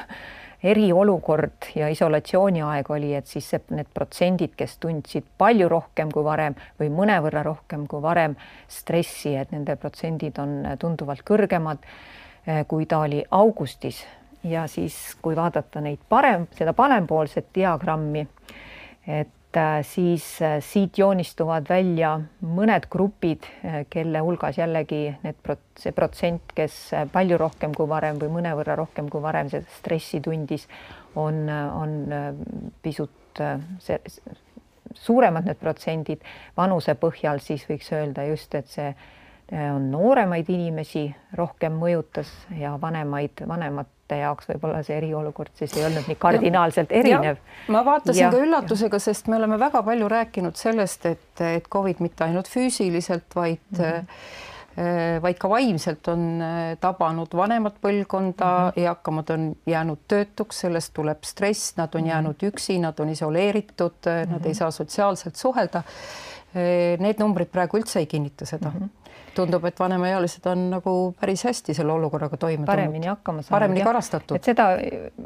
eriolukord ja isolatsiooniaeg oli, et siis see, need protsendid, kes tundsid palju rohkem kui varem või mõnevõrra rohkem kui varem stressi, et nende protsendid on tunduvalt kõrgemad, äh, kui ta oli augustis. Ja siis, kui vaadata neid parem, seda parempoolset diagrammi, et Äh, siis äh, siit joonistuvad välja mõned grupid, äh, kelle hulgas jällegi need prot-, see protsent, kes palju rohkem kui varem või mõnevõrra rohkem kui varem stressi tundis, on, on pisut see, suuremad need protsendid. vanuse põhjal siis võiks öelda just, et see on nooremaid inimesi rohkem mõjutas ja vanemaid, vanemat noorte jaoks võib-olla see eriolukord siis ei olnud nii kardinaalselt erinev. ma vaatasin ja, ka üllatusega, sest me oleme väga palju rääkinud sellest, et, et Covid mitte ainult füüsiliselt, vaid mm -hmm vaid ka vaimselt on tabanud vanemat põlvkonda mm, -hmm. eakamad on jäänud töötuks, sellest tuleb stress, nad on -hmm. jäänud üksi, nad on isoleeritud mm, -hmm. nad ei mhm. saa sotsiaalselt suhelda. Need numbrid praegu üldse ei kinnita seda mm. -hmm tundub, et vanemaealised on nagu päris hästi selle olukorraga toime paremini tulnud. hakkama saanud. paremini karastatud. et seda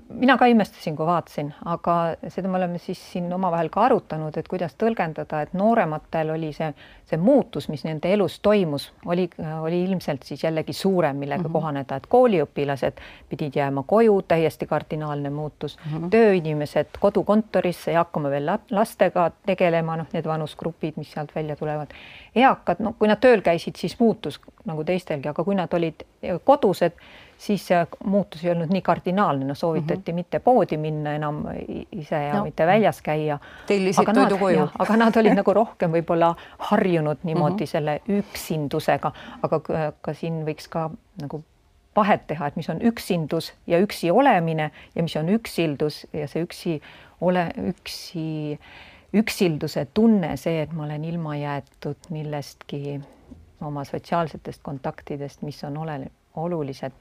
mina ka imestasin, kui vaatasin, aga seda me oleme siis siin omavahel ka arutanud, et kuidas tõlgendada, et noorematel oli see, see muutus, mis nende elus toimus, oli, oli ilmselt siis jällegi suurem, millega mm -hmm. kohaneda, et kooliõpilased pidid jääma koju, täiesti kardinaalne muutus mm, -hmm. tööinimesed kodukontorisse ja hakkama veel lastega tegelema, noh, need vanusgrupid, mis sealt välja tulevad eakad, no kui nad tööl käisid, siis muutus nagu teistelgi, aga kui nad olid kodused, siis see muutus ei olnud nii kardinaalne, no soovitati mm -hmm. mitte poodi minna enam ise ja no. mitte väljas käia. tellisid toidu koju. aga nad olid nagu rohkem võib-olla harjunud niimoodi mm -hmm. selle üksindusega, aga ka siin võiks ka nagu vahet teha, et mis on üksindus ja üksi olemine ja mis on üksildus ja see üksi ole, üksi üksilduse tunne, see, et ma olen ilma jäetud millestki oma sotsiaalsetest kontaktidest, mis on ole, olulised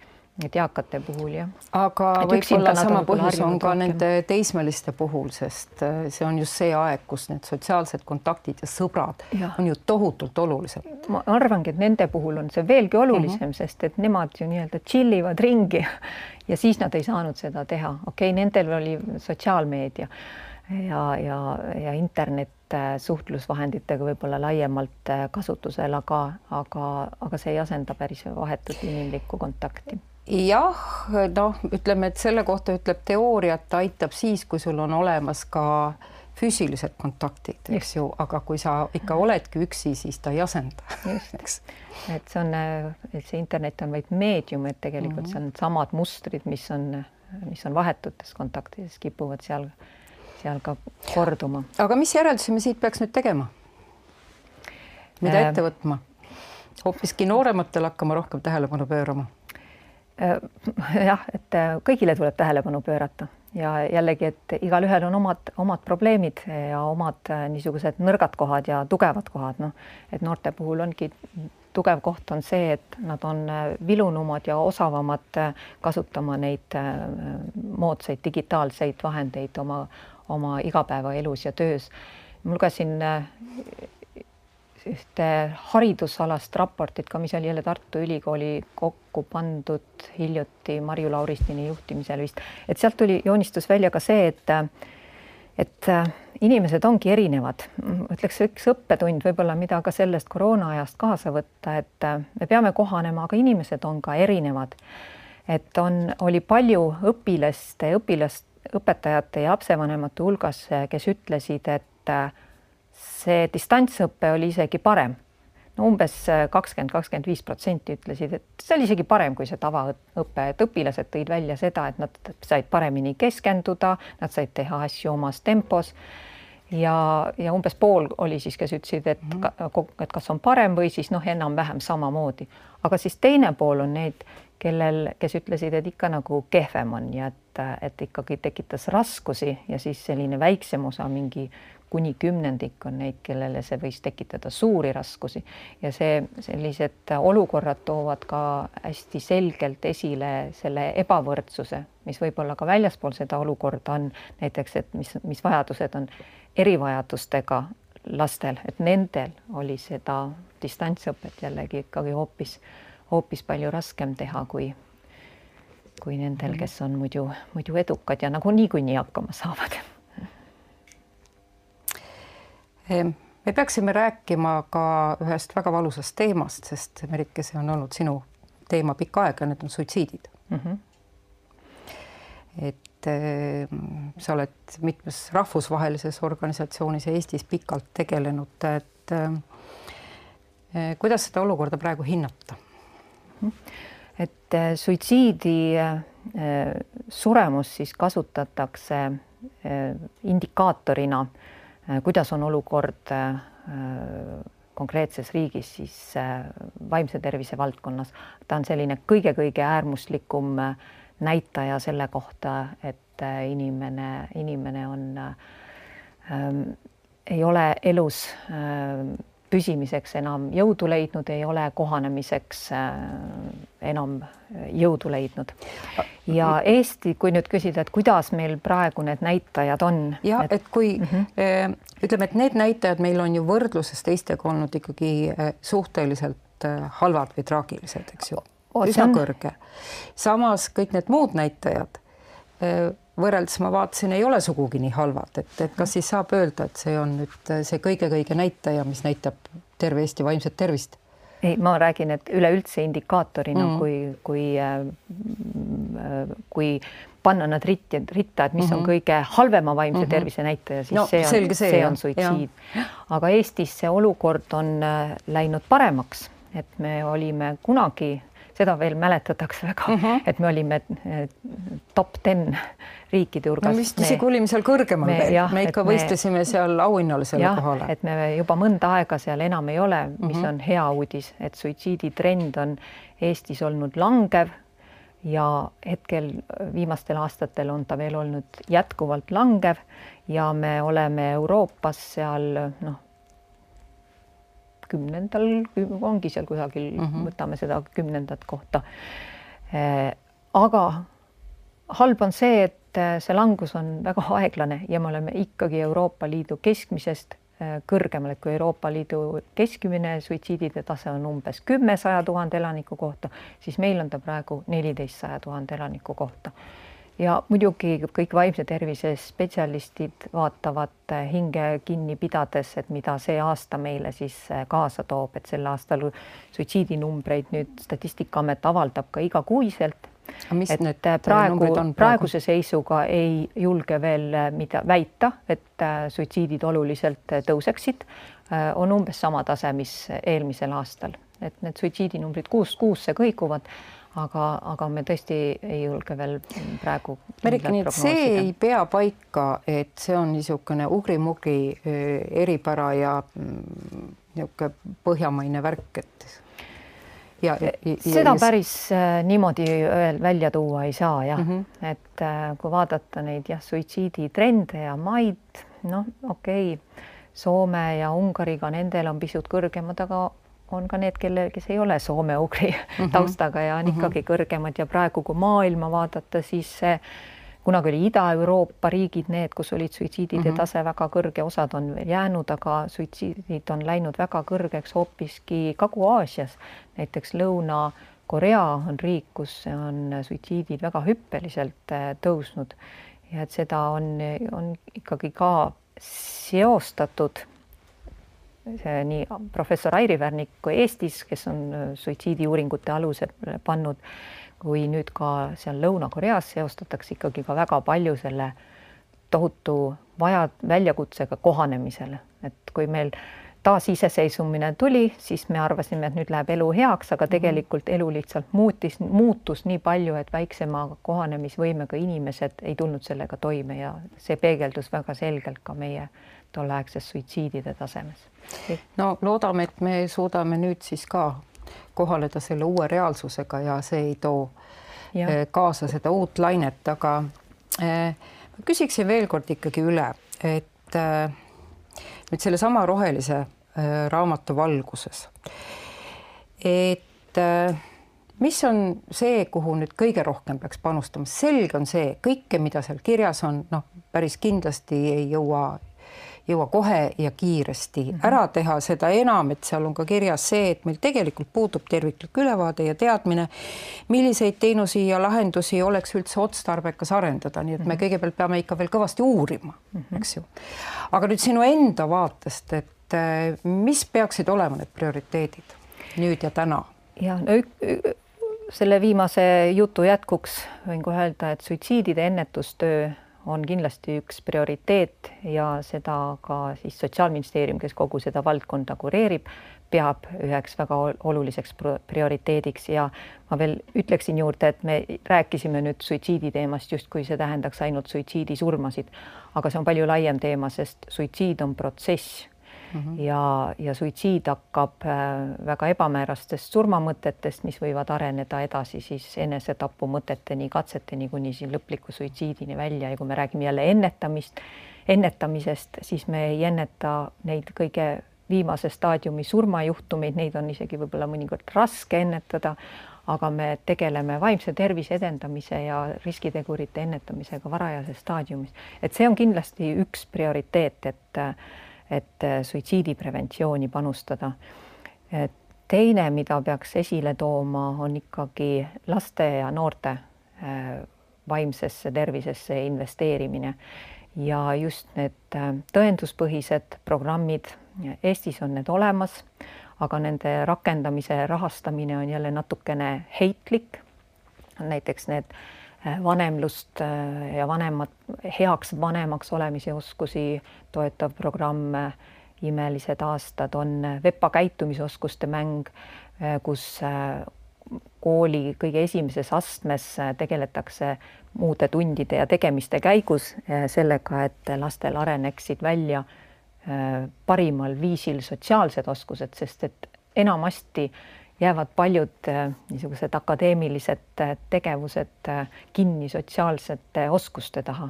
et eakate puhul jah. aga võib-olla sama põhjus on ka rohkem. nende teismeliste puhul, sest äh, see on just see aeg, kus need sotsiaalsed kontaktid ja sõbrad ja. on ju tohutult olulised. ma arvangi, et nende puhul on see veelgi olulisem mhm. -huh. sest et nemad ju nii-öelda chill ivad ringi ja siis nad ei saanud seda teha, okei okay,, nendel oli sotsiaalmeedia ja, ja, ja internet äh, suhtlusvahenditega võib-olla laiemalt äh, kasutusel, aga, aga, aga see ei asenda päris vahetut inimlikku kontakti jah, noh, ütleme, et selle kohta ütleb teooria, et ta aitab siis, kui sul on olemas ka füüsilised kontaktid, eks ju, aga kui sa ikka oledki üksi, siis ta ei asenda. eks. et see on, et see internet on vaid meedium, et tegelikult mm -hmm. seal needsamad mustrid, mis on, mis on vahetutes kontaktides, kipuvad seal seal ka korduma. aga mis järeldusi me siit peaks nüüd tegema? mida äh, ette võtma? hoopiski noorematel hakkama rohkem tähelepanu pöörama? Äh, jah, et äh, kõigile tuleb tähelepanu pöörata ja jällegi, et igalühel on omad, omad probleemid ja omad niisugused nõrgad kohad ja tugevad kohad, noh, et noorte puhul ongi tugev koht on see, et nad on vilunumad ja osavamad kasutama neid moodsaid digitaalseid vahendeid oma oma igapäevaelus ja töös. ma lugesin äh, ühte haridusalast raportit ka, mis oli jälle Tartu Ülikooli kokku pandud hiljuti Marju Lauristini juhtimisel vist, et sealt tuli, joonistus välja ka see, et et äh, inimesed ongi erinevad, ütleks üks õppetund võib-olla, mida ka sellest koroona ajast kaasa võtta, et äh, me peame kohanema, aga inimesed on ka erinevad. et on, oli palju õpilaste, õpilast, õpetajate ja lapsevanemate hulgas, kes ütlesid, et äh, see distantsõpe oli isegi parem. no umbes äh, kakskümmend, kakskümmend viis protsenti ütlesid, et see oli isegi parem kui see tavaõpe, et õpilased tõid välja seda, et nad said paremini keskenduda, nad said teha asju omas tempos ja, ja umbes pool oli siis, kes ütlesid, et mm, -hmm. et kas on parem või siis noh, enam-vähem samamoodi, aga siis teine pool on need, kellel, kes ütlesid, et ikka nagu kehvem on ja et, et ikkagi tekitas raskusi ja siis selline väiksem osa, mingi kuni kümnendik on neid, kellele see võis tekitada suuri raskusi. Ja see, sellised olukorrad toovad ka hästi selgelt esile selle ebavõrdsuse, mis võib-olla ka väljaspool seda olukorda on, näiteks, et mis, mis vajadused on erivajadustega lastel, et nendel oli seda distantsõpet jällegi ikkagi hoopis hoopis palju raskem teha kui, kui nendel, mhm. kes on muidu, muidu edukad ja nagu niikuinii hakkama saavad. me peaksime rääkima ka ühest väga valusast teemast, sest Merike, see on olnud sinu teema pikka aega, need on suitsiidid mm. -hmm. et äh, sa oled mitmes rahvusvahelises organisatsioonis ja Eestis pikalt tegelenud, et äh, kuidas seda olukorda praegu hinnata? Et äh, suitsiidi äh, suremust siis kasutatakse äh, indikaatorina, kuidas on olukord konkreetses riigis siis vaimse tervise valdkonnas. ta on selline kõige-kõige äärmuslikum näitaja selle kohta, et inimene, inimene on ähm,, ei ole elus ähm, püsimiseks enam jõudu leidnud, ei ole kohanemiseks äh, enam jõudu leidnud. ja Eesti, kui nüüd küsida, et kuidas meil praegu need näitajad on? ja et, et kui mm -hmm. ütleme, et need näitajad meil on ju võrdluses teistega olnud ikkagi äh, suhteliselt halvad või traagilised, eks ju, üsna kõrge. samas kõik need muud näitajad võrreldes ma vaatasin, ei ole sugugi nii halvad, et, et kas siis saab öelda, et see on nüüd see kõige-kõige näitaja, mis näitab terve Eesti vaimset tervist? ei, ma räägin, et üleüldse indikaatorina mm, -hmm. kui, kui äh,, kui panna nad ritti, ritta, et mis mm -hmm. on mhm. kõige halvema vaimse mm -hmm. tervise näitaja, siis no, see on, see, see on suitsiid. aga Eestis see olukord on äh, läinud paremaks, et me olime kunagi seda veel mäletatakse väga mm, -hmm. et me olime äh, top ten riikide hulgas. no vist isegi olime seal kõrgemal me, veel, me ikka võistlesime me, seal auhinnalisele kohale. et me juba mõnda aega seal enam ei ole, mis mm -hmm. on hea uudis, et suitsiiditrend on Eestis olnud langev ja hetkel viimastel aastatel on ta veel olnud jätkuvalt langev ja me oleme Euroopas seal noh, kümnendal, ongi seal kusagil mm, -hmm. võtame seda kümnendat kohta. Äh, aga halb on see, et et see langus on väga aeglane ja me oleme ikkagi Euroopa Liidu keskmisest äh, kõrgemal, et kui Euroopa Liidu keskmine suitsiidide tase on umbes kümme saja tuhande elaniku kohta, siis meil on ta praegu neliteist saja tuhande elaniku kohta. Ja muidugi kõik vaimse tervise spetsialistid vaatavad äh, hinge kinni pidades, et mida see aasta meile siis äh, kaasa toob, et sel aastal suitsiidinumbreid nüüd Statistikaamet avaldab ka igakuiselt. Et need äh, praegu, praegu, praeguse seisuga ei julge veel mida väita, et suitsiidid oluliselt tõuseksid, on umbes sama tase, mis eelmisel aastal, et need suitsiidinumbrid kuust kuusse kõiguvad, aga, aga me tõesti ei julge veel praegu. Merike, nii et see ei pea paika, et see on niisugune ugri-mugri eripära ja mm, niisugune põhjamaine värk, et ja, ja, ja seda ja, päris äh, niimoodi öel, välja tuua ei saa jah mm, -hmm. et äh, kui vaadata neid jah, suitsiiditrende ja maid, noh, okei okay,, Soome ja Ungariga, nendel on pisut kõrgemad, aga on ka need, kelle, kes ei ole soome-ugri mm -hmm. taustaga ja on mm -hmm. ikkagi kõrgemad ja praegu, kui maailma vaadata, siis see kunagi oli Ida-Euroopa riigid need, kus olid suitsiidide mm -hmm. tase väga kõrge, osad on veel jäänud, aga suitsiidid on läinud väga kõrgeks hoopiski Kagu-Aasias, näiteks Lõuna-Korea on riik, kus on suitsiidid väga hüppeliselt äh, tõusnud ja et seda on, on ikkagi ka seostatud nii professor Airi Värnik kui Eestis, kes on äh, suitsiidiuuringute alusele pannud kui nüüd ka seal Lõuna-Koreas seostatakse ikkagi ka väga palju selle tohutu vaja, väljakutsega kohanemisele, et kui meil taasiseseisvumine tuli, siis me arvasime, et nüüd läheb elu heaks, aga mhm. tegelikult elu lihtsalt muutis, muutus nii palju, et väiksema kohanemisvõimega inimesed ei tulnud sellega toime ja see peegeldus väga selgelt ka meie tolleaegses suitsiidide tasemes. no loodame, et me suudame nüüd siis ka kohaleda selle uue reaalsusega ja see ei too ja. Eh, kaasa seda uut lainet, aga eh, ma küsiksin veel kord ikkagi üle, et eh, nüüd sellesama rohelise raamatu valguses, et mis on see, kuhu nüüd kõige rohkem peaks panustama, selge on see, kõike, mida seal kirjas on, noh, päris kindlasti ei jõua jõua kohe ja kiiresti mm -hmm. ära teha, seda enam, et seal on ka kirjas see, et meil tegelikult puudub terviklik ülevaade ja teadmine, milliseid teenusi ja lahendusi oleks üldse otstarbekas arendada, nii et me mhm. kõigepealt peame ikka veel kõvasti uurima mm, -hmm. eks ju. aga nüüd sinu enda vaatest, et äh, mis peaksid olema need prioriteedid nüüd ja täna? ja no selle viimase jutu jätkuks võin kohe öelda, et suitsiidide ennetustöö on kindlasti üks prioriteet ja seda ka siis Sotsiaalministeerium, kes kogu seda valdkonda kureerib, peab üheks väga oluliseks prioriteediks. Ja ma veel ütleksin juurde, et me rääkisime nüüd suitsiidi teemast, justkui see tähendaks ainult suitsiidisurmasid, aga see on palju laiem teema, sest suitsiid on protsess mm -hmm. ja, ja suitsiid hakkab äh, väga ebamäärastest surmamõtetest, mis võivad areneda edasi siis enesetapumõteteni, katseteni kuni siin lõpliku suitsiidini välja ja kui me räägime jälle ennetamist, ennetamisest, siis me ei enneta neid kõige viimase staadiumi surmajuhtumeid, neid on isegi võib-olla mõnikord raske ennetada, aga me tegeleme vaimse tervise edendamise ja riskitegurite ennetamisega varajases staadiumis. et see on kindlasti üks prioriteet, et, et suitsiidipreventsiooni panustada. teine, mida peaks esile tooma, on ikkagi laste ja noorte äh, vaimsesse tervisesse investeerimine ja just need äh, tõenduspõhised programmid, Eestis on need olemas aga nende rakendamise rahastamine on jälle natukene heitlik. näiteks need äh, vanemlust äh, ja vanemat, heaks vanemaks olemise oskusi toetav programm äh, Imelised aastad on VEPA käitumisoskuste mäng, kus kooli kõige esimeses astmes tegeletakse muude tundide ja tegemiste käigus sellega, et lastel areneksid välja Äh, parimal viisil sotsiaalsed oskused, sest et enamasti jäävad paljud äh, niisugused akadeemilised äh, tegevused kinni sotsiaalsete oskuste taha.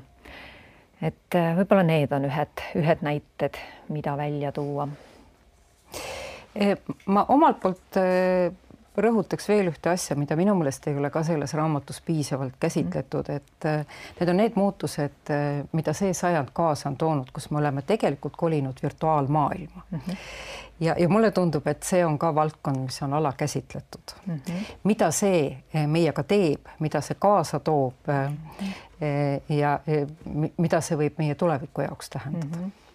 et võib-olla need on ühed, ühed näited, mida välja tuua. ma omalt poolt rõhutaks veel ühte asja, mida minu meelest ei ole ka selles raamatus piisavalt käsitletud, et äh, need on need muutused, äh, mida see sajand kaasa on toonud, kus me oleme tegelikult kolinud virtuaalmaailma mm. -hmm. ja, ja mulle tundub, et see on ka valdkond, mis on alakäsitletud mm. -hmm. mida see äh, meiega teeb, mida see kaasa toob mm -hmm. ja mida see võib meie tuleviku jaoks tähendada mm. -hmm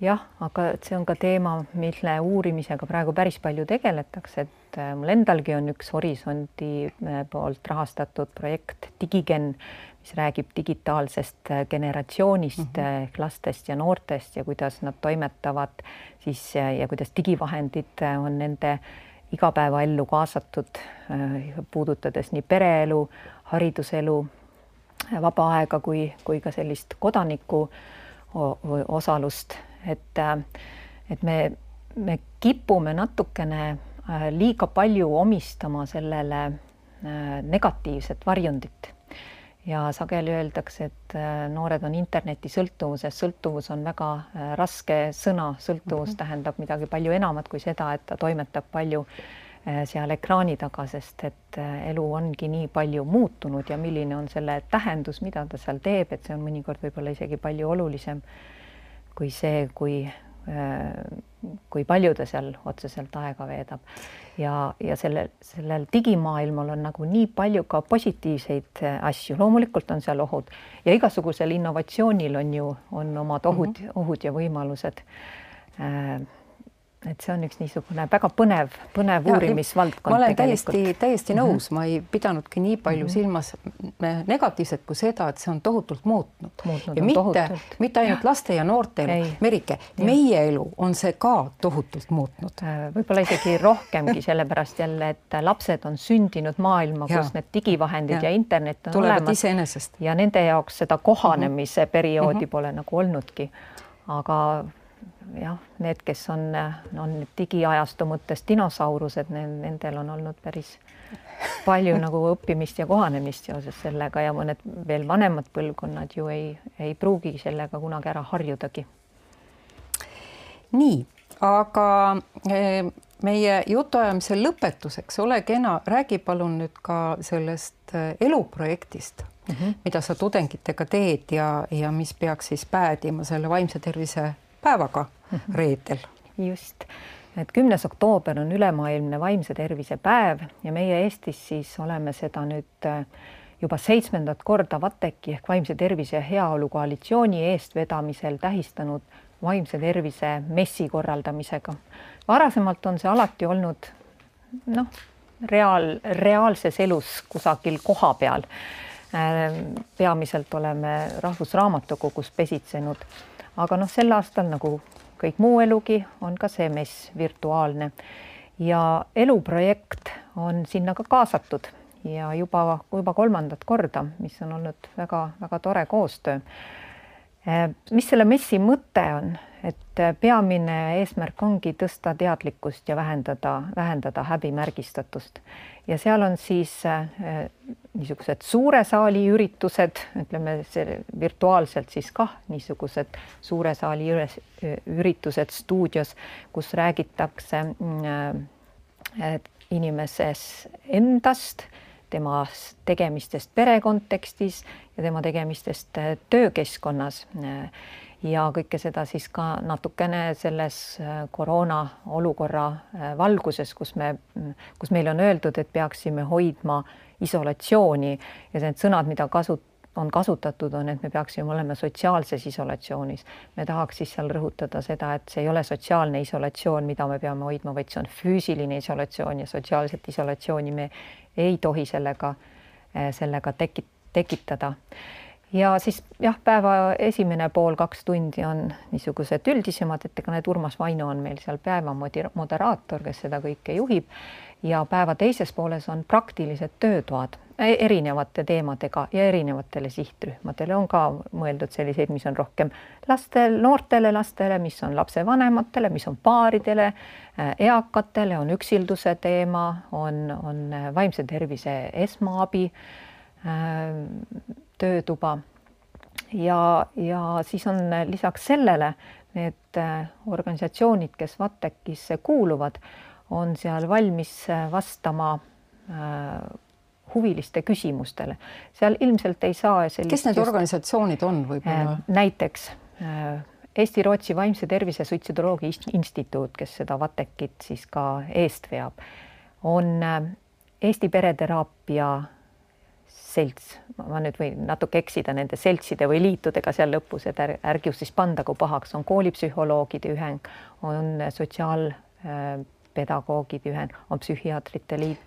jah, aga see on ka teema, mille uurimisega praegu päris palju tegeletakse, et äh, mul endalgi on üks Horisondi äh, poolt rahastatud projekt Digigen, mis räägib digitaalsest äh, generatsioonist mm -hmm. ehk lastest ja noortest ja kuidas nad toimetavad siis ja kuidas digivahendid on nende igapäevaellu kaasatud, puudutades nii pereelu, hariduselu, vaba aega kui, kui ka sellist kodaniku osalust et, et me, me kipume natukene äh, liiga palju omistama sellele äh, negatiivset varjundit. Ja sageli öeldakse, et äh, noored on interneti sõltuvuses, sõltuvus on väga raske sõna, sõltuvus mm -hmm. tähendab midagi palju enamat kui seda, et ta toimetab palju seal ekraani taga, sest et elu ongi nii palju muutunud ja milline on selle tähendus, mida ta seal teeb, et see on mõnikord võib-olla isegi palju olulisem kui see, kui, äh, kui palju ta seal otseselt aega veedab. ja, ja sellel, sellel digimaailmal on nagu nii palju ka positiivseid äh, asju, loomulikult on seal ohud ja igasugusel innovatsioonil on ju, on omad ohud mm, -hmm. ohud ja võimalused äh, et see on üks niisugune väga põnev, põnev ja, uurimisvaldkond. ma olen täiesti, täiesti nõus mm, -hmm. ma ei pidanudki nii palju mm -hmm. silmas negatiivset kui seda, et see on tohutult muutnud, muutnud ja mitte, mitte ainult ja. laste ja noorte elu, Merike, meie elu on see ka tohutult muutnud. Äh, võib-olla isegi rohkemgi, sellepärast jälle, et lapsed on sündinud maailma, kus need digivahendid ja, ja internet on tulevad olemas iseenesest ja nende jaoks seda kohanemise mm -hmm. perioodi mm -hmm. pole nagu olnudki. aga jah, need, kes on, on digiajastu mõttes dinosaurused, nendel on olnud päris palju nagu õppimist ja kohanemist seoses sellega ja mõned veel vanemad põlvkonnad ju ei, ei pruugi sellega kunagi ära harjudagi. nii, aga eh, meie jutuajamise lõpetuseks, ole kena, räägi palun nüüd ka sellest eh, eluprojektist mm, -hmm. mida sa tudengitega teed ja, ja mis peaks siis päädima selle vaimse tervise päevaga reedel. just, et kümnes oktoober on ülemaailmne vaimse tervise päev ja meie Eestis siis oleme seda nüüd äh, juba seitsmendat korda VATEK-i ehk Vaimse Tervise ja Heaolu Koalitsiooni eestvedamisel tähistanud vaimse tervise messi korraldamisega. varasemalt on see alati olnud noh, reaal, reaalses elus kusagil kohapeal. Äh, peamiselt oleme Rahvusraamatukogus pesitsenud aga noh, sel aastal nagu kõik muu elugi on ka see mess virtuaalne ja eluprojekt on sinna ka kaasatud ja juba, juba kolmandat korda, mis on olnud väga-väga tore koostöö. Mis selle messi mõte on, et peamine eesmärk ongi tõsta teadlikkust ja vähendada, vähendada häbimärgistatust. Ja seal on siis äh, niisugused suure saali üritused, ütleme virtuaalselt siis kah niisugused suure saali üles, üritused stuudios, kus räägitakse äh, inimeses endast, tema tegemistest pere kontekstis ja tema tegemistest äh, töökeskkonnas ja kõike seda siis ka natukene selles äh, koroona olukorra äh, valguses, kus me, kus meile on öeldud, et peaksime hoidma isolatsiooni ja need sõnad, mida kasut-, on kasutatud, on, et me peaksime olema sotsiaalses isolatsioonis. me tahaks siis seal rõhutada seda, et see ei ole sotsiaalne isolatsioon, mida me peame hoidma, vaid see on füüsiline isolatsioon ja sotsiaalset isolatsiooni me ei tohi sellega, äh, sellega tekit-, tekitada. Ja siis jah, päeva esimene pool, kaks tundi on niisugused üldisemad ettekanded, Urmas Vaino on meil seal päeva moderaator, kes seda kõike juhib. Ja päeva teises pooles on praktilised töötoad erinevate teemadega ja erinevatele sihtrühmadele on ka mõeldud selliseid, mis on rohkem lastel, noortele lastele, mis on lapsevanematele, mis on paaridele, e-, eakatele, on üksilduse teema, on, on vaimse tervise esmaabi töötuba. ja, ja siis on lisaks sellele need äh, organisatsioonid, kes VATEK-isse kuuluvad, on seal valmis äh, vastama äh, huviliste küsimustele. seal ilmselt ei saa sellist kes need just, organisatsioonid on võib-olla? näiteks Eesti-Rootsi Vaimse Tervise Suitsidoloogia Instituut, kes seda VATEK-it siis ka eest veab, on Eesti Pereteraapia selts, ma nüüd võin natuke eksida nende seltside või liitudega seal lõpus, et ärge just siis pandagu pahaks, on koolipsühholoogide ühing, on sotsiaalpedagoogide ühing, on psühhiaatrite liit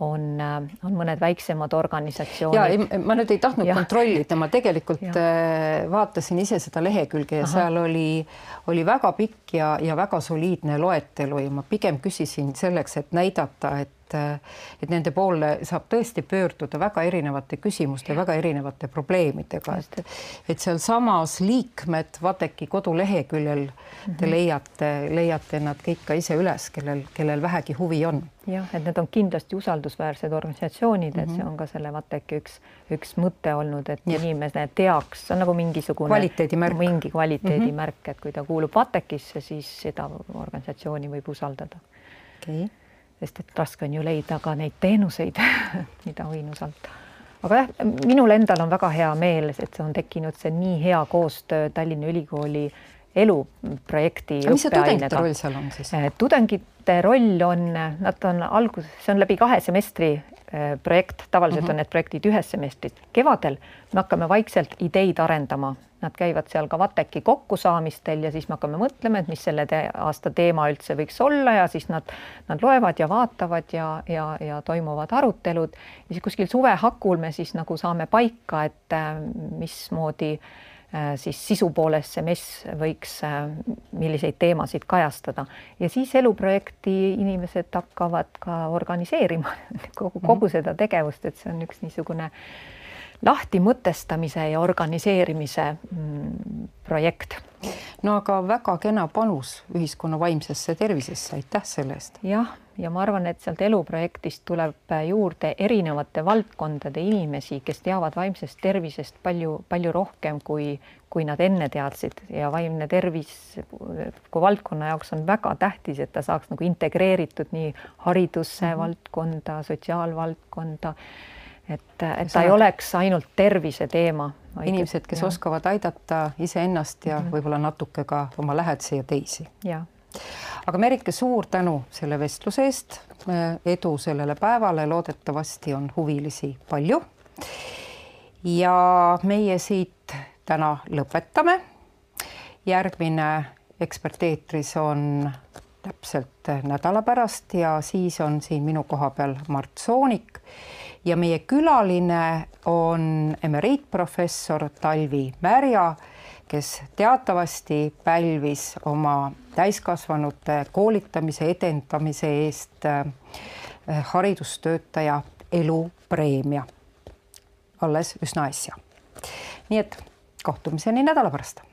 on, on mõned väiksemad organisatsioonid. ja ma nüüd ei tahtnud ja. kontrollida, ma tegelikult ja. Äh, vaatasin ise seda lehekülge ja Aha. seal oli, oli väga pikk ja, ja väga soliidne loetelu ja ma pigem küsisin selleks, et näidata, et et, et nende poole saab tõesti pöörduda väga erinevate küsimuste, väga erinevate probleemidega, et, et sealsamas liikmed Vateki koduleheküljel mm -hmm. te mhm. leiate, leiate nad kõik ka ise üles, kellel, kellel vähegi huvi on. jah, et need on kindlasti usaldusväärsed organisatsioonid, et mm -hmm. see mhm. on ka selle Vateki üks, üks mõte olnud, et ja. inimene teaks, see on nagu mingisugune kvaliteedimärk, mingi kvaliteedimärk mm, -hmm. et kui ta kuulub Vatekisse, siis seda organisatsiooni võib usaldada. okei okay sest et raske on ju leida ka neid teenuseid, mida võin usaldada. aga jah, minul endal on väga hea meel, et see on tekkinud see nii hea koostöö Tallinna Ülikooli eluprojekti õppeainega. roll seal on siis? Eh, tudengite roll on, nad on alguses, see on läbi kahe semestri eh, projekt, tavaliselt mm -hmm. on need projektid ühes semestris. kevadel me hakkame vaikselt ideid arendama Nad käivad seal ka VATEK-i kokkusaamistel ja siis me hakkame mõtlema, et mis selle te aasta teema üldse võiks olla ja siis nad, nad loevad ja vaatavad ja, ja, ja toimuvad arutelud. ja siis kuskil suve hakul me siis nagu saame paika, et äh, mismoodi äh, siis sisu poolest see mess võiks, äh, milliseid teemasid kajastada ja siis eluprojekti inimesed hakkavad ka organiseerima kogu, kogu mhm. seda tegevust, et see on üks niisugune äh, lahti mõtestamise ja organiseerimise mm, projekt. no aga väga kena panus ühiskonna vaimsesse tervisesse, aitäh selle eest. jah, ja ma arvan, et sealt eluprojektist tuleb juurde erinevate valdkondade inimesi, kes teavad vaimsest tervisest palju, palju rohkem, kui, kui nad enne teadsid ja vaimne tervis kui valdkonna jaoks on väga tähtis, et ta saaks nagu integreeritud nii haridusse mm -hmm. valdkonda, sotsiaalvaldkonda et, et ta ei oleks ainult tervise teema. inimesed, kes ja. oskavad aidata iseennast ja mm -hmm. võib-olla natuke ka oma lähedasi ja teisi. aga Merike, suur tänu selle vestluse eest. edu sellele päevale, loodetavasti on huvilisi palju. ja meie siit täna lõpetame. järgmine eksperteetris on täpselt nädala pärast ja siis on siin minu koha peal Mart Soonik ja meie külaline on emeriitprofessor Talvi Märja, kes teatavasti pälvis oma täiskasvanute koolitamise edendamise eest äh, haridustöötaja elupreemia alles üsna äsja. nii et kohtumiseni nädala pärast